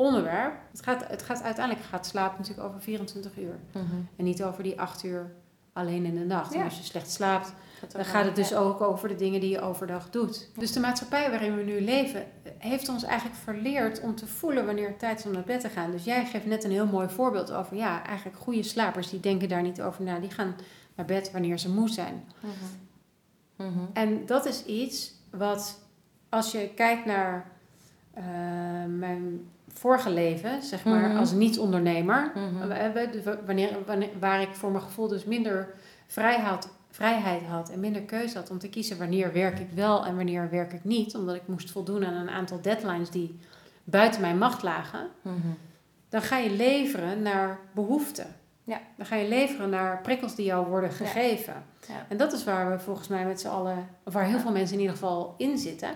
onderwerp. Het gaat, het gaat uiteindelijk gaat slapen natuurlijk over 24 uur. Mhm. En niet over die 8 uur alleen in de nacht. En als je slecht slaapt, dan gaat het dus ja. ook over de dingen die je overdag doet. Dus de maatschappij waarin we nu leven, heeft ons eigenlijk verleerd om te voelen wanneer het tijd is om naar bed te gaan. Dus jij geeft net een heel mooi voorbeeld over, ja, eigenlijk goede slapers, die denken daar niet over na. Die gaan naar bed wanneer ze moe zijn. Mhm. Mhm. En dat is iets wat, als je kijkt naar eh, mijn vorige leven, zeg maar, Mhm. als niet-ondernemer, Mhm. wa- wa- wanneer, wanneer, waar ik voor mijn gevoel dus minder vrijheid had, vrijheid had en minder keuze had om te kiezen wanneer werk ik wel en wanneer werk ik niet, omdat ik moest voldoen aan een aantal deadlines die buiten mijn macht lagen, Mhm. dan ga je leveren naar behoeften. Ja. Dan ga je leveren naar prikkels die jou worden gegeven. Ja. En dat is waar we volgens mij met z'n allen, of waar heel veel mensen in ieder geval in zitten.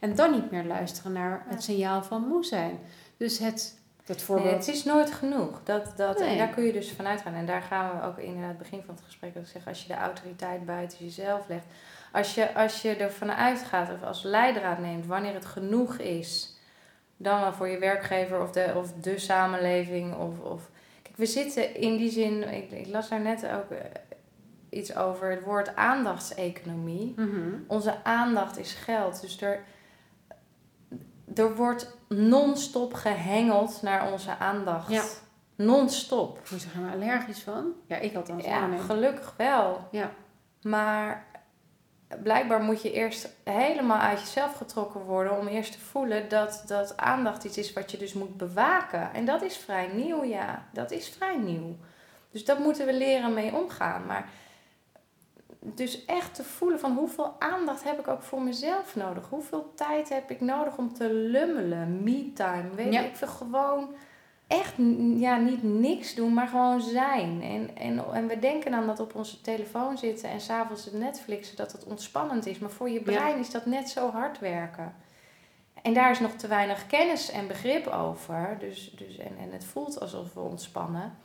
En dan niet meer luisteren naar het signaal van moe zijn. Dus het, dat Nee, voorbeeld. het is nooit genoeg. Dat, dat, Nee. En daar kun je dus vanuit gaan. En daar gaan we ook in het begin van het gesprek ook zeggen. Als je de autoriteit buiten jezelf legt. Als je, als je ervan uitgaat of als leidraad neemt wanneer het genoeg is. Dan wel voor je werkgever of de, of de samenleving. Of, of... Kijk, we zitten in die zin. Ik, ik las daar net ook eh, iets over het woord aandachtseconomie. Mhm. Onze aandacht is geld. Dus er, er wordt non-stop gehengeld naar onze aandacht. Ja. Non-stop. Zeg je maar allergisch van? Ja, ik althans. Ja, gelukkig wel. Ja. Maar blijkbaar moet je eerst helemaal uit jezelf getrokken worden om eerst te voelen dat, dat aandacht iets is wat je dus moet bewaken. En dat is vrij nieuw, ja. Dat is vrij nieuw. Dus dat moeten we leren mee omgaan. Maar dus echt te voelen van hoeveel aandacht heb ik ook voor mezelf nodig? Hoeveel tijd heb ik nodig om te lummelen? Me-time, weet ja. ik veel. Gewoon echt ja, niet niks doen, maar gewoon zijn. En, en, en we denken dan dat op onze telefoon zitten en s'avonds het Netflixen, dat het ontspannend is. Maar voor je brein is dat net zo hard werken. En daar is nog te weinig kennis en begrip over. Dus, dus, en, en het voelt alsof we ontspannen.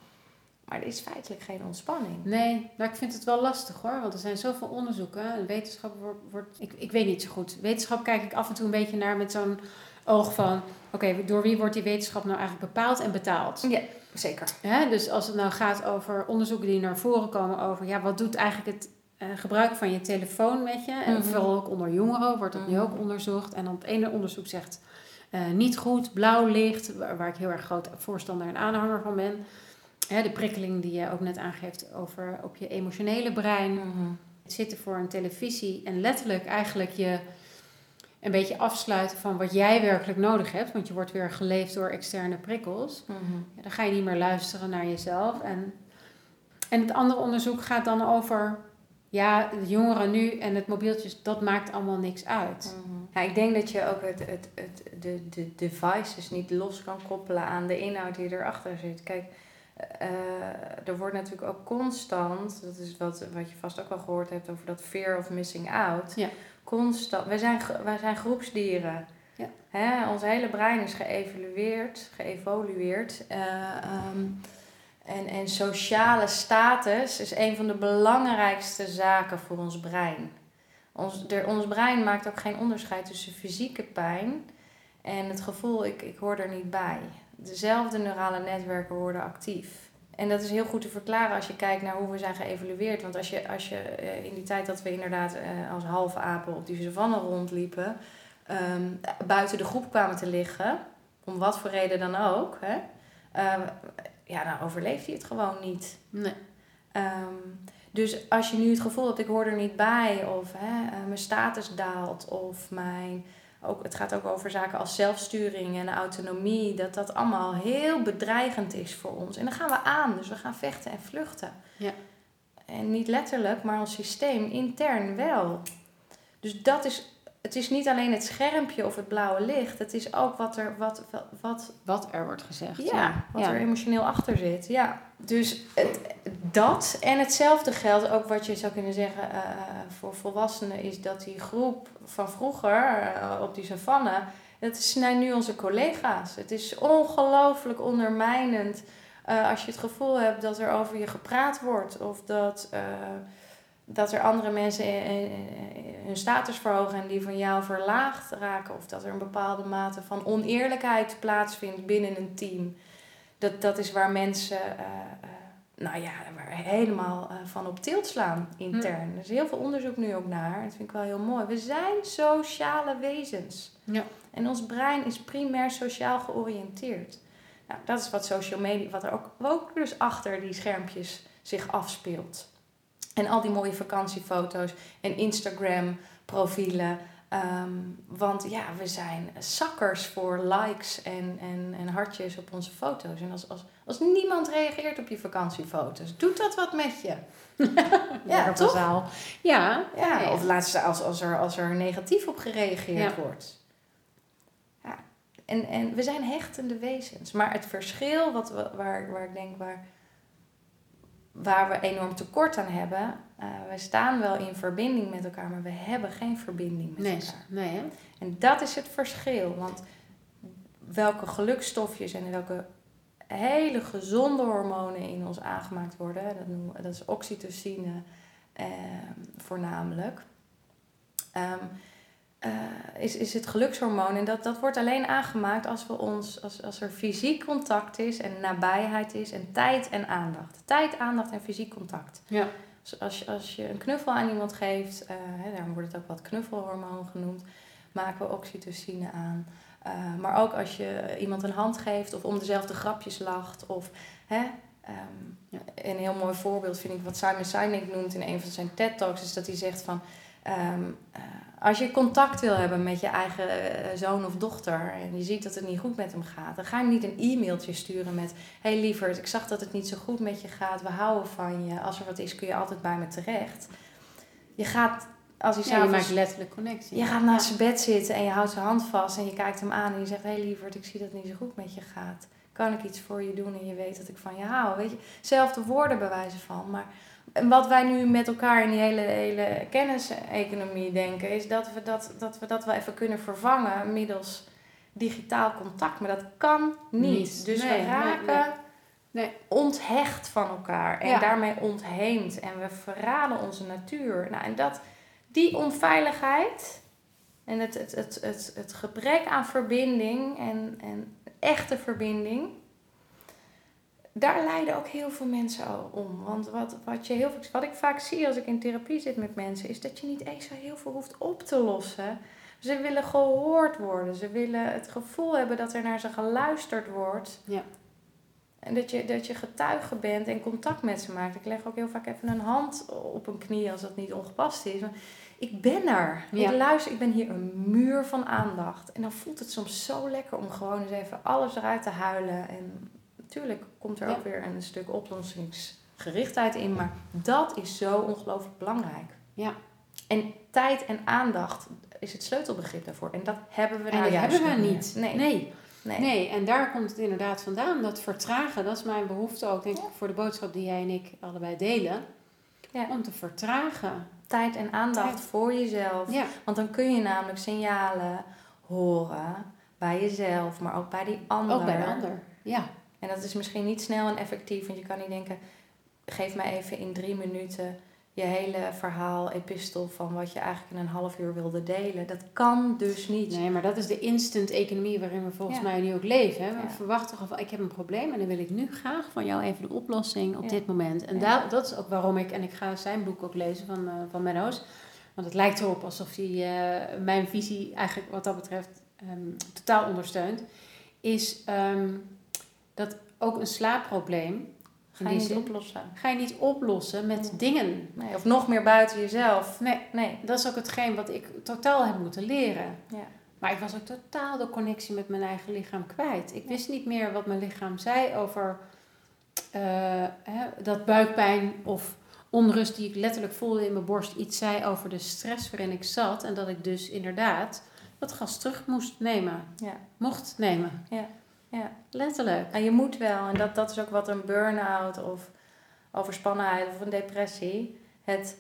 Maar er is feitelijk geen ontspanning. Nee, maar ik vind het wel lastig hoor. Want er zijn zoveel onderzoeken. wetenschap wordt. wordt ik, ik weet niet zo goed. Wetenschap kijk ik af en toe een beetje naar met zo'n oog van: oké, door wie wordt die wetenschap nou eigenlijk bepaald en betaald? Ja, zeker. Ja, dus als het nou gaat over onderzoeken die naar voren komen over: ja, wat doet eigenlijk het uh, gebruik van je telefoon met je? En mhm. vooral ook onder jongeren wordt dat nu mhm. ook onderzocht. En dan het ene onderzoek zegt: uh, niet goed, blauw licht, waar, waar ik heel erg groot voorstander en aanhanger van ben de prikkeling die je ook net aangeeft over op je emotionele brein. Mm Het zitten voor een televisie en letterlijk eigenlijk je een beetje afsluiten van wat jij werkelijk nodig hebt. Want je wordt weer geleefd door externe prikkels. Mhm. ja, dan ga je niet meer luisteren naar jezelf. En, en het andere onderzoek gaat dan over ja, de jongeren nu en het mobieltjes, dat maakt allemaal niks uit. Mhm. ja, ik denk dat je ook het, het, het, de, de devices niet los kan koppelen aan de inhoud die erachter zit. Kijk, uh, er wordt natuurlijk ook constant, dat is wat, wat je vast ook al gehoord hebt over dat fear of missing out. Ja. Constant, wij zijn, wij zijn groepsdieren. Ja. Hè? Ons hele brein is geëvalueerd, geëvolueerd. Uh, um, en, en sociale status is een van de belangrijkste zaken voor ons brein. Ons, der, ons brein maakt ook geen onderscheid tussen fysieke pijn en het gevoel, ik, ik hoor er niet bij dezelfde neurale netwerken worden actief. En dat is heel goed te verklaren als je kijkt naar hoe we zijn geëvalueerd. Want als je, als je eh, in die tijd dat we inderdaad eh, als halve apen op die savanne rondliepen, ehm, buiten de groep kwamen te liggen, om wat voor reden dan ook, hè, uh, ja, dan overleeft hij het gewoon niet. Nee. Ehm, dus als je nu het gevoel hebt, ik hoor er niet bij, of hè, eh, mijn status daalt, of mijn ook, het gaat ook over zaken als zelfsturing en autonomie, dat dat allemaal heel bedreigend is voor ons. En dan gaan we aan, dus we gaan vechten en vluchten. Ja. En niet letterlijk, maar ons systeem intern wel. Dus dat is het is niet alleen het schermpje of het blauwe licht. Het is ook wat er, wat, wat, wat er wordt gezegd. Ja, wat er emotioneel achter zit. Ja. Dus het, dat en hetzelfde geldt ook wat je zou kunnen zeggen uh, voor volwassenen... is dat die groep van vroeger uh, op die savanne... dat zijn nu onze collega's. Het is ongelooflijk ondermijnend... Als je het gevoel hebt dat er over je gepraat wordt... of dat dat er andere mensen hun status verhogen en die van jou verlaagd raken. Of dat er een bepaalde mate van oneerlijkheid plaatsvindt binnen een team. Dat, dat is waar mensen uh, uh, nou ja, waar helemaal uh, van op tilt slaan intern. Hm. Er is heel veel onderzoek nu ook naar. Dat vind ik wel heel mooi. We zijn sociale wezens. Ja. En ons brein is primair sociaal georiënteerd. Nou, dat is wat social media, wat er ook, ook dus achter die schermpjes zich afspeelt. En al die mooie vakantiefoto's en Instagram profielen. Ehm, want ja, we zijn zakkers voor likes en, en, en hartjes op onze foto's. En als, als, als niemand reageert op je vakantiefoto's, doet dat wat met je. ja, toch? Ja. ja of laatst als, als, er, als er negatief op gereageerd wordt. Ja. En, en we zijn hechtende wezens. Maar het verschil wat waar, waar ik denk waar waar we enorm tekort aan hebben. Uh, we staan wel in verbinding met elkaar, maar we hebben geen verbinding met nee, elkaar. Nee, hè? En dat is het verschil. Want welke gelukstofjes en welke hele gezonde hormonen in ons aangemaakt worden, dat, noemen, dat is oxytocine eh, voornamelijk. Um, uh, is, is het gelukshormoon. En dat, dat wordt alleen aangemaakt als, we ons, als, als er fysiek contact is en nabijheid is en tijd en aandacht. Tijd, aandacht en fysiek contact. Ja. Dus als, je, als je een knuffel aan iemand geeft, uh, hè, daarom wordt het ook wat knuffelhormoon genoemd, maken we oxytocine aan. Eh, maar ook als je iemand een hand geeft of om dezelfde grapjes lacht. Of, hè, ehm, Een heel mooi voorbeeld vind ik wat Simon Sinek noemt in een van zijn TED Talks. Is dat hij zegt van... Ehm, eh, als je contact wil hebben met je eigen eh, zoon of dochter en je ziet dat het niet goed met hem gaat, dan ga je hem niet een e-mailtje sturen met: Hey lieverd, ik zag dat het niet zo goed met je gaat, we houden van je. Als er wat is, kun je altijd bij me terecht. Je gaat, als hij ja, je maakt letterlijk connectie. Je gaat naast zijn bed zitten en je houdt zijn hand vast en je kijkt hem aan en je zegt: Hey lieverd, ik zie dat het niet zo goed met je gaat. Kan ik iets voor je doen en je weet dat ik van je hou? Weet je, zelfde woorden bewijzen van, maar wat wij nu met elkaar in die hele, hele kenniseconomie denken, is dat we dat, dat we dat wel even kunnen vervangen middels digitaal contact. Maar dat kan niet. Dus we raken nee, onthecht van elkaar en daarmee ontheemd. En we verraden onze natuur. Nou, en dat, die onveiligheid en het, het, het, het, het gebrek aan verbinding en, en echte verbinding daar lijden ook heel veel mensen om. Want wat, wat, je heel, wat ik vaak zie als ik in therapie zit met mensen, is dat je niet eens zo heel veel hoeft op te lossen. Ze willen gehoord worden. Ze willen het gevoel hebben dat er naar ze geluisterd wordt. Ja. En dat je, dat je getuige bent en contact met ze maakt. Ik leg ook heel vaak even een hand op een knie als dat niet ongepast is. Maar ik ben er. Ik luister. Ik ben hier een muur van aandacht. En dan voelt het soms zo lekker om gewoon eens even alles eruit te huilen. En Tuurlijk komt er ook weer een stuk oplossingsgerichtheid in, maar dat is zo ongelooflijk belangrijk. Ja. En tijd en aandacht is het sleutelbegrip daarvoor. En dat hebben we en nou juist hebben we niet. Nee. nee. Nee. nee. en daar komt het inderdaad vandaan. Dat vertragen, dat is mijn behoefte ook, denk ik, voor de boodschap die jij en ik allebei delen. Ja. Om te vertragen. Tijd en aandacht voor jezelf. Ja. Want dan kun je namelijk signalen horen bij jezelf, maar ook bij die ander. Ook bij de ander, ja. En dat is misschien niet snel en effectief, want je kan niet denken: geef mij even in drie minuten je hele verhaal, epistel van wat je eigenlijk in een half uur wilde delen. Dat kan dus niet. Nee, maar dat is de instant economie waarin we volgens mij nu ook leven. Hè? We verwachten gewoon van, ik heb een probleem en dan wil ik nu graag van jou even de oplossing op dit moment. En dat, dat is ook waarom ik, en ik ga zijn boek ook lezen van, uh, van Menno's. Want het lijkt erop alsof hij uh, mijn visie eigenlijk wat dat betreft um, totaal ondersteunt. Is um, dat ook een slaapprobleem. Ga je niet oplossen. Ga je niet oplossen met dingen. Nee, of nog meer buiten jezelf. Nee, nee, dat is ook hetgeen wat ik totaal heb moeten leren. Ja. Maar ik was ook totaal de connectie met mijn eigen lichaam kwijt. Ik wist niet meer wat mijn lichaam zei over uh, hè, dat buikpijn of onrust die ik letterlijk voelde in mijn borst. Iets zei over de stress waarin ik zat. En dat ik dus inderdaad dat gas terug moest nemen. Ja. Mocht nemen. Ja. Ja, letterlijk. En je moet wel. En dat, dat is ook wat een burn-out of overspannenheid of een depressie. Het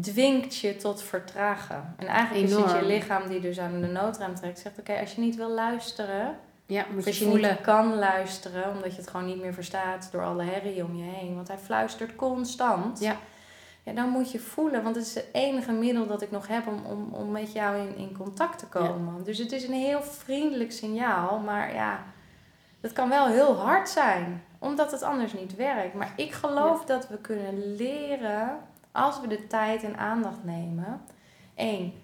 dwingt je tot vertragen. En eigenlijk is het je lichaam die dus aan de noodraam trekt. Zegt, oké, als je niet wil luisteren... Ja, moet je als je niet kan luisteren, omdat je het gewoon niet meer verstaat door alle herrie om je heen. Want hij fluistert constant. Ja. Ja, dan moet je voelen, want het is het enige middel dat ik nog heb om, om, om met jou in, in contact te komen. Dus het is een heel vriendelijk signaal, maar ja, dat kan wel heel hard zijn, omdat het anders niet werkt. Maar ik geloof dat we kunnen leren als we de tijd en aandacht nemen. Eén,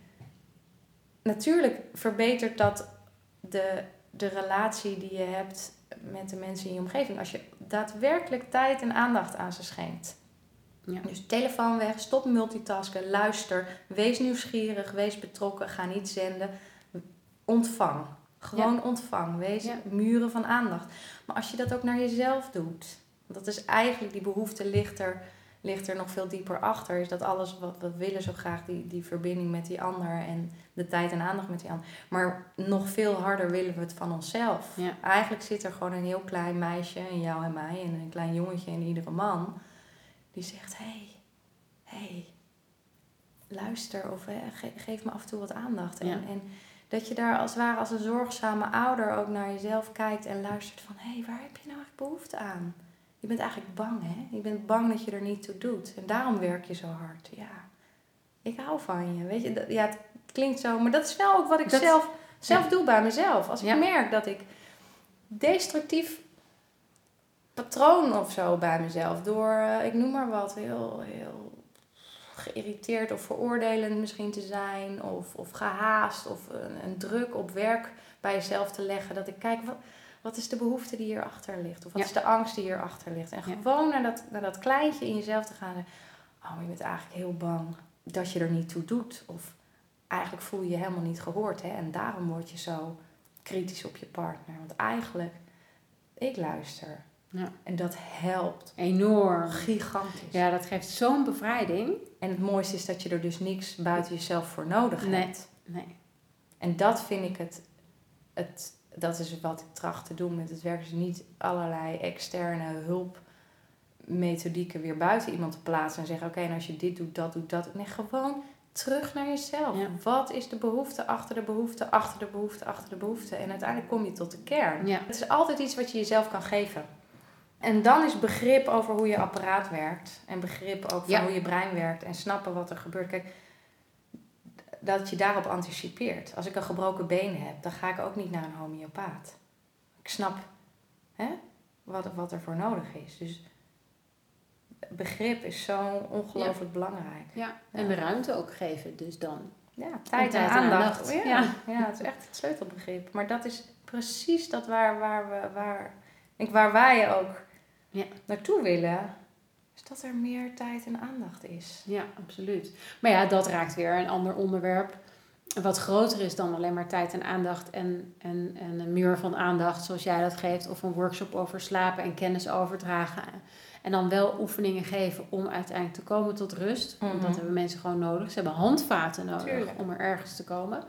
natuurlijk verbetert dat de, de relatie die je hebt met de mensen in je omgeving. Als je daadwerkelijk tijd en aandacht aan ze schenkt. Ja. Dus telefoon weg, stop multitasken, luister, wees nieuwsgierig, wees betrokken, ga niet zenden, ontvang. Gewoon ontvang. Wees muren van aandacht. Maar als je dat ook naar jezelf doet. Want dat is eigenlijk, die behoefte ligt er, ligt er nog veel dieper achter. Is dat alles wat we willen zo graag, die, die verbinding met die ander. En de tijd en aandacht met die ander. Maar nog veel harder willen we het van onszelf. Eigenlijk zit er gewoon een heel klein meisje in jou en mij. En een klein jongetje in iedere man. Die zegt, hé, hey, hé, hey, luister. Of geef me af en toe wat aandacht. En, en dat je daar als het ware als een zorgzame ouder ook naar jezelf kijkt en luistert van hé, hey, waar heb je nou echt behoefte aan? Je bent eigenlijk bang, hè? Je bent bang dat je er niet toe doet. En daarom werk je zo hard. Ja, ik hou van je. Weet je, dat, ja, het klinkt zo, maar dat is wel ook wat ik zelf, zelf doe bij mezelf. Als ik merk dat ik destructief patroon of zo bij mezelf, door, uh, ik noem maar wat, heel, heel geïrriteerd of veroordelend misschien te zijn, of, of gehaast, of een, een druk op werk bij jezelf te leggen. Dat ik kijk, wat, wat is de behoefte die hierachter ligt? Of wat is de angst die hierachter ligt? En gewoon naar, dat, naar dat kleintje in jezelf te gaan. Oh, je bent eigenlijk heel bang dat je er niet toe doet. Of eigenlijk voel je je helemaal niet gehoord. Hè? En daarom word je zo kritisch op je partner. Want eigenlijk, ik luister. Ja. En dat helpt. Enorm. Gigantisch. Ja, dat geeft zo'n bevrijding. En het mooiste is dat je er dus niks buiten jezelf voor nodig hebt. Nee. En dat vind ik het, het, dat is wat ik tracht te doen met het werk. Dus niet allerlei externe hulpmethodieken weer buiten iemand te plaatsen en zeggen: Oké, en als je dit doet, dat doet, dat. Nee, gewoon terug naar jezelf. Wat is de behoefte achter de behoefte, achter de behoefte, achter de behoefte? En uiteindelijk kom je tot de kern. Ja. Het is altijd iets wat je jezelf kan geven. En dan is begrip over hoe je apparaat werkt. En begrip ook van hoe je brein werkt. En snappen wat er gebeurt. Kijk, dat je daarop anticipeert. Als ik een gebroken been heb, dan ga ik ook niet naar een homeopaat. Ik snap hè, wat, wat er voor nodig is. Dus begrip is zo ongelooflijk belangrijk. Ja, en de ruimte ook geven dus dan. Ja, tijd en, aandacht. Ja, ja. ja, het is echt het sleutelbegrip. Maar dat is precies dat waar, waar, we, waar, ik, waar wij ook ja. naartoe willen. Is dat er meer tijd en aandacht is. Ja, absoluut. Maar ja, dat raakt weer een ander onderwerp. Wat groter is dan alleen maar tijd en aandacht en, en, en een muur van aandacht zoals jij dat geeft. Of een workshop over slapen en kennis overdragen. En dan wel oefeningen geven om uiteindelijk te komen tot rust. Want dat mhm. hebben mensen gewoon nodig. Ze hebben handvaten nodig om er ergens te komen.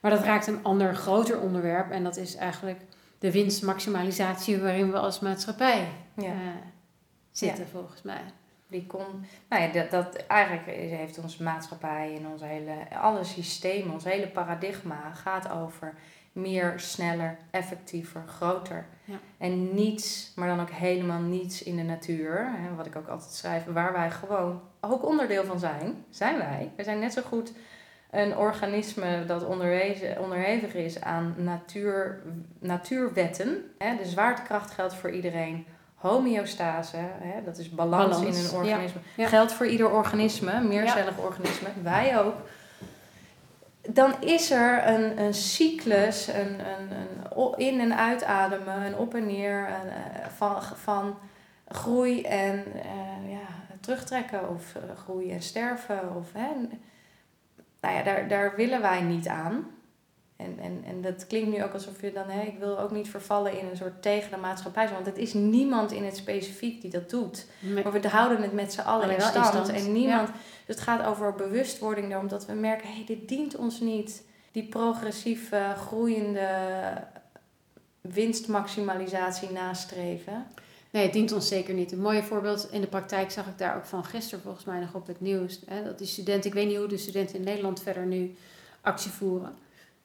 Maar dat raakt een ander groter onderwerp. En dat is eigenlijk de winstmaximalisatie waarin we als maatschappij ja. uh, zitten, volgens mij. Die kon, nou ja, dat, dat eigenlijk heeft onze maatschappij en ons hele, alle systemen, ons hele paradigma gaat over meer, sneller, effectiever, groter. Ja. En niets, maar dan ook helemaal niets in de natuur. Hè, wat ik ook altijd schrijf, waar wij gewoon ook onderdeel van zijn, zijn wij. We zijn net zo goed een organisme dat onderhevig is aan natuur, natuurwetten. Hè, de zwaartekracht geldt voor iedereen. Homeostase, hè, dat is balans, in een organisme, geldt voor ieder organisme, meercellig organisme. Wij ook dan is er een, een cyclus, een, een, een in- en uitademen, een op en neer een, eh, van, van groei en uh, ja, terugtrekken of uh, groei en sterven. Of, hè. Nou ja, daar, daar willen wij niet aan. En, en, en dat klinkt nu ook alsof je dan, hè, ik wil ook niet vervallen in een soort tegen de maatschappij. Want het is niemand in het specifiek die dat doet. Maar we houden het met z'n allen in stand. En niemand, dus het gaat over bewustwording, omdat we merken, hé, hey, dit dient ons niet. Die progressieve, groeiende winstmaximalisatie nastreven. Nee, het dient ons zeker niet. Een mooi voorbeeld in de praktijk zag ik daar ook van gisteren volgens mij nog op het nieuws. Hè, dat die studenten, ik weet niet hoe de studenten in Nederland verder nu actie voeren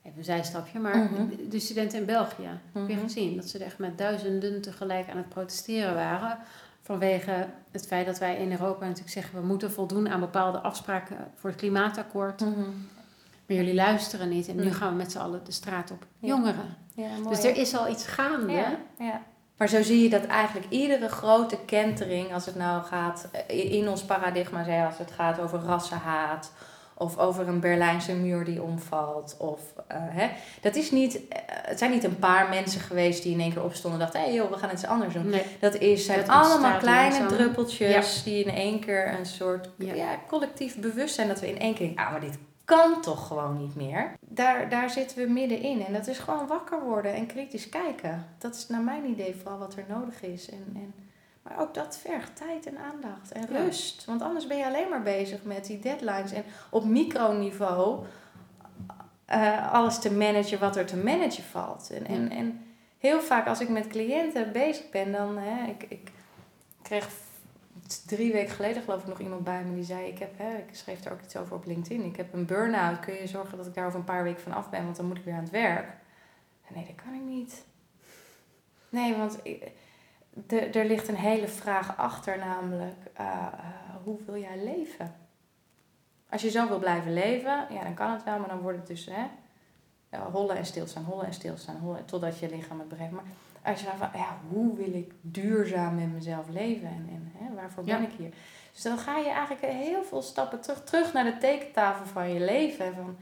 even een zijstapje, maar mhm. de studenten in België, heb je mhm. gezien dat ze er echt met duizenden tegelijk aan het protesteren waren. Vanwege het feit dat wij in Europa natuurlijk zeggen we moeten voldoen aan bepaalde afspraken voor het klimaatakkoord. Mhm. Maar jullie luisteren niet en nu gaan we met z'n allen de straat op. Jongeren. Ja, mooi, dus er is al iets gaande. Ja, ja. Maar zo zie je dat eigenlijk iedere grote kentering, als het nou gaat in ons paradigma, als het gaat over rassenhaat of over een Berlijnse muur die omvalt. Of, uh, hè. Dat is niet, uh, het zijn niet een paar mensen geweest die in één keer opstonden en dachten: hé hey joh, we gaan iets anders doen. Nee. Dat is, zijn allemaal kleine druppeltjes die in één keer een soort ja. ja. collectief bewustzijn dat we in één keer ah, maar dit kan toch gewoon niet meer. Daar, daar zitten we middenin. En dat is gewoon wakker worden en kritisch kijken. Dat is naar mijn idee vooral wat er nodig is. En, en maar ook dat vergt tijd en aandacht en rust. Want anders ben je alleen maar bezig met die deadlines. En op microniveau uh, alles te managen wat er te managen valt. En, en, en heel vaak als ik met cliënten bezig ben, dan... Hè, ik, ik kreeg drie weken geleden geloof ik nog iemand bij me die zei... Ik, heb, hè, ik schreef er ook iets over op LinkedIn. Ik heb een burn-out. Kun je zorgen dat ik daar over een paar weken van af ben? Want dan moet ik weer aan het werk. Nee, dat kan ik niet. Nee, want... De, er ligt een hele vraag achter, namelijk uh, hoe wil jij leven? Als je zo wil blijven leven, ja, dan kan het wel, maar dan wordt het dus hè, hollen en stilstaan, hollen en stilstaan, hollen, totdat je lichaam het begrijpt. Maar als je dan van, ja, hoe wil ik duurzaam met mezelf leven en, en hè, waarvoor ben ik hier? Dus dan ga je eigenlijk heel veel stappen terug, terug naar de tekentafel van je leven. Van,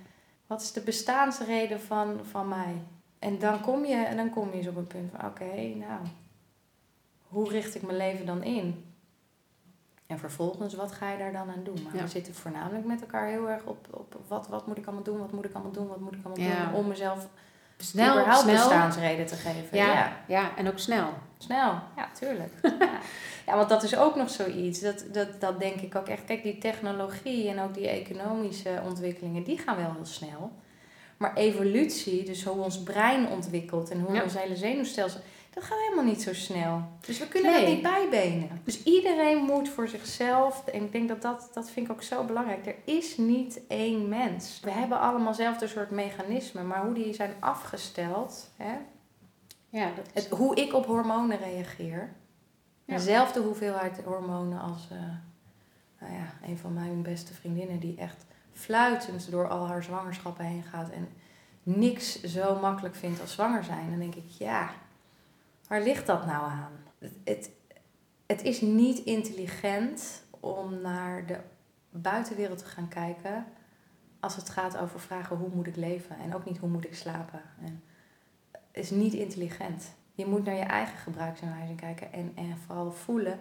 wat is de bestaansreden van, van mij? en dan kom je, en dan kom je eens op een punt van, oké, nou, hoe richt ik mijn leven dan in? En vervolgens, wat ga je daar dan aan doen? Maar we zitten voornamelijk met elkaar heel erg op, op wat, wat moet ik allemaal doen, wat moet ik allemaal doen, wat moet ik allemaal doen, om mezelf snel, überhaupt snel. bestaansreden te geven. Ja, ja. ja, en ook snel. Snel, ja, tuurlijk. ja. ja, want dat is ook nog zoiets. Dat, dat, dat denk ik ook echt. Kijk, die technologie en ook die economische ontwikkelingen, die gaan wel heel snel. Maar evolutie, dus hoe ons brein ontwikkelt en hoe ons hele zenuwstelsel dat gaat helemaal niet zo snel. Dus we kunnen nee. dat niet bijbenen. Dus iedereen moet voor zichzelf, en ik denk dat dat, dat vind ik ook zo belangrijk. Er is niet één mens. We hebben allemaal zelfde soort mechanismen, maar hoe die zijn afgesteld, hè? Ja, dat is... Het, hoe ik op hormonen reageer. Ja. Dezelfde hoeveelheid hormonen als uh, nou ja, een van mijn beste vriendinnen, die echt fluitend door al haar zwangerschappen heen gaat en niks zo makkelijk vindt als zwanger zijn. Dan denk ik, ja, Waar ligt dat nou aan? Het, het, is niet intelligent om naar de buitenwereld te gaan kijken als het gaat over vragen hoe moet ik leven en ook niet hoe moet ik slapen. En is niet intelligent. Je moet naar je eigen gebruiksaanwijzing kijken en, en vooral voelen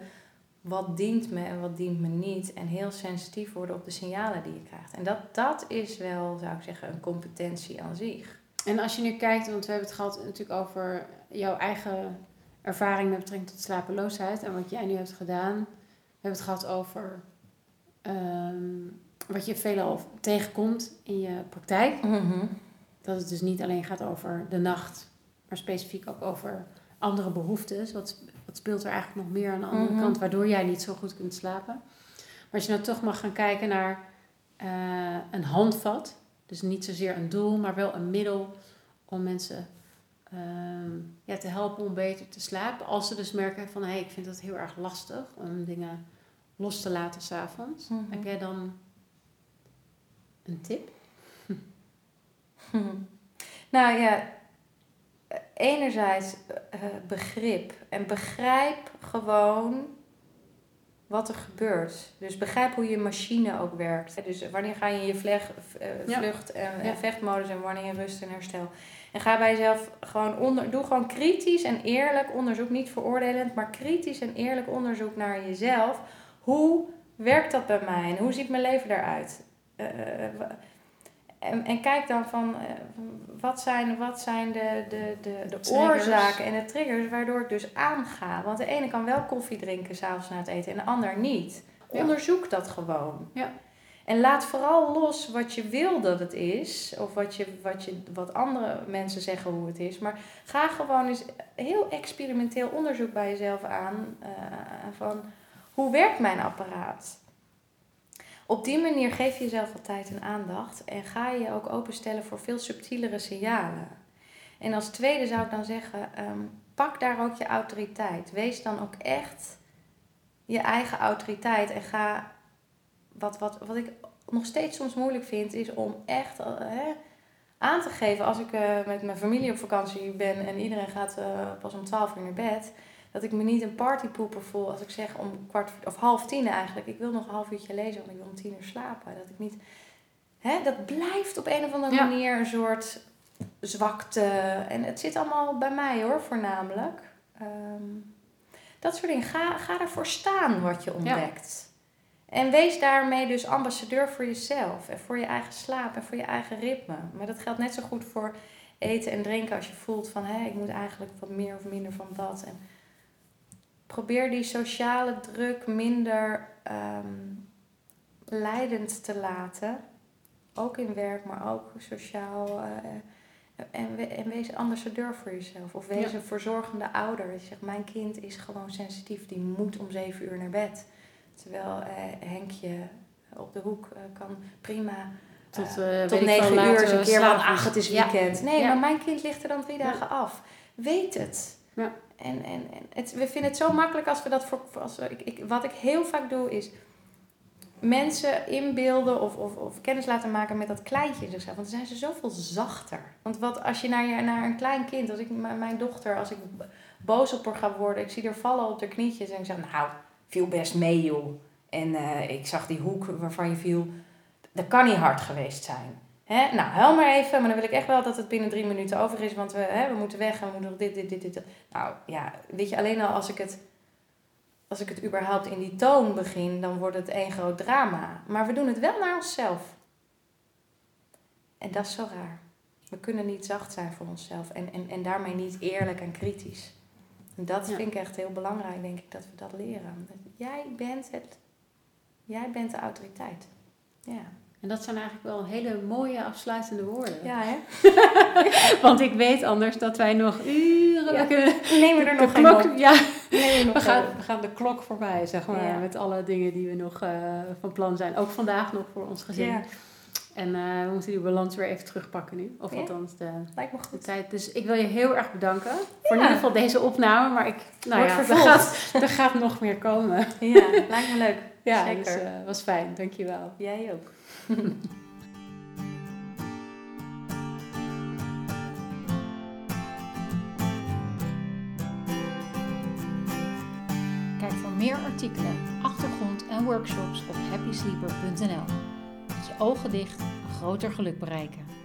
wat dient me en wat dient me niet. En heel sensitief worden op de signalen die je krijgt. En dat, dat is wel, zou ik zeggen, een competentie aan zich. En als je nu kijkt, want we hebben het gehad natuurlijk over jouw eigen ervaring met betrekking tot slapeloosheid en wat jij nu hebt gedaan. We hebben het gehad over ehm, wat je veelal tegenkomt in je praktijk. Mhm. Dat het dus niet alleen gaat over de nacht, maar specifiek ook over andere behoeftes. Wat, wat speelt er eigenlijk nog meer aan de andere mhm. kant, waardoor jij niet zo goed kunt slapen. Maar als je nou toch mag gaan kijken naar uh, een handvat, dus niet zozeer een doel, maar wel een middel om mensen Ehm, ja, te helpen om beter te slapen. Als ze dus merken van hé, hey, ik vind het heel erg lastig om dingen los te laten s'avonds. Mm Heb jij dan een tip? Nou ja, enerzijds uh, begrip. En begrijp gewoon wat er gebeurt. Dus begrijp hoe je machine ook werkt. Dus wanneer ga je in je vleg, uh, vlucht- en, ja. vechtmodus en wanneer je rust en herstel. En ga bij jezelf gewoon onder, doe gewoon kritisch en eerlijk onderzoek, niet veroordelend, maar kritisch en eerlijk onderzoek naar jezelf. Hoe werkt dat bij mij en hoe ziet mijn leven eruit? Uh, en, en kijk dan van wat zijn, wat zijn de, de, de, de oorzaken en de triggers waardoor ik dus aanga. Want de ene kan wel koffie drinken s'avonds na het eten en de ander niet. Onderzoek dat gewoon. Ja. En laat vooral los wat je wil dat het is, of wat, je, wat, je, wat andere mensen zeggen hoe het is. Maar ga gewoon eens heel experimenteel onderzoek bij jezelf aan uh, van hoe werkt mijn apparaat? Op die manier geef je jezelf wat tijd en aandacht en ga je ook openstellen voor veel subtielere signalen. En als tweede zou ik dan zeggen, ehm, pak daar ook je autoriteit. Wees dan ook echt je eigen autoriteit en ga wat, wat, wat ik nog steeds soms moeilijk vind, is om echt uh, hè, aan te geven als ik uh, met mijn familie op vakantie ben en iedereen gaat uh, pas om 12 uur naar bed. Dat ik me niet een partypoeper voel als ik zeg om kwart of half tien eigenlijk. Ik wil nog een half uurtje lezen, want ik wil om tien uur slapen. Dat ik niet. Hè, dat blijft op een of andere manier een soort zwakte. En het zit allemaal bij mij hoor, voornamelijk. Um, dat soort dingen. Ga, ga ervoor staan wat je ontdekt. En wees daarmee dus ambassadeur voor jezelf en voor je eigen slaap en voor je eigen ritme. Maar dat geldt net zo goed voor eten en drinken als je voelt van hé, ik moet eigenlijk wat meer of minder van dat. En probeer die sociale druk minder um, leidend te laten. Ook in werk, maar ook sociaal. Uh, en, en wees ambassadeur voor jezelf. Of wees een verzorgende ouder. Je zegt, mijn kind is gewoon sensitief. Die moet om zeven uur naar bed. Terwijl eh, Henkje op de hoek eh, kan prima tot, uh, tot negen uur eens een keer van, ach, het is weekend. Nee, maar mijn kind ligt er dan drie dagen af. Weet het. En, en, en het, we vinden het zo makkelijk als we dat voor. Als we, ik, ik, wat ik heel vaak doe is mensen inbeelden of, of, of kennis laten maken met dat kleintje in zichzelf. Want dan zijn ze zoveel zachter. Want wat als je naar, naar een klein kind, als ik mijn dochter, als ik boos op haar ga worden, ik zie haar vallen op haar knietjes en ik zeg, nou, viel best mee, joh. En uh, ik zag die hoek waarvan je viel, dat kan niet hard geweest zijn. Hè? Nou, huil maar even, maar dan wil ik echt wel dat het binnen drie minuten over is, want we, hè, we moeten weg en we moeten nog dit, dit, dit, dit. Nou ja, weet je, alleen al als ik het als ik het überhaupt in die toon begin, dan wordt het één groot drama. Maar we doen het wel naar onszelf. En dat is zo raar. We kunnen niet zacht zijn voor onszelf en, en, en daarmee niet eerlijk en kritisch. En dat vind ik echt heel belangrijk, denk ik, dat we dat leren. Jij bent het. Jij bent de autoriteit. Ja. En dat zijn eigenlijk wel hele mooie afsluitende woorden. Ja, hè? Want ik weet anders dat wij nog uren... Ja. Kunnen, nemen we er nog klok, een Ja, we, gaan, we gaan de klok voorbij, zeg maar. Met alle dingen die we nog uh, van plan zijn. Ook vandaag nog voor ons gezin. Ja. En uh, we moeten die balans weer even terugpakken nu. Of althans de, Lijkt me goed. de tijd. Dus ik wil je heel erg bedanken. Voor in ieder geval deze opname. Maar ik, nou Wordt ja, er gaat, er gaat nog meer komen. Ja, lijkt me leuk. Ja, Zeker. dus uh, was fijn. Dankjewel. Jij ook. Kijk voor meer artikelen, achtergrond en workshops op happysleeper.nl. Met je ogen dicht een groter geluk bereiken.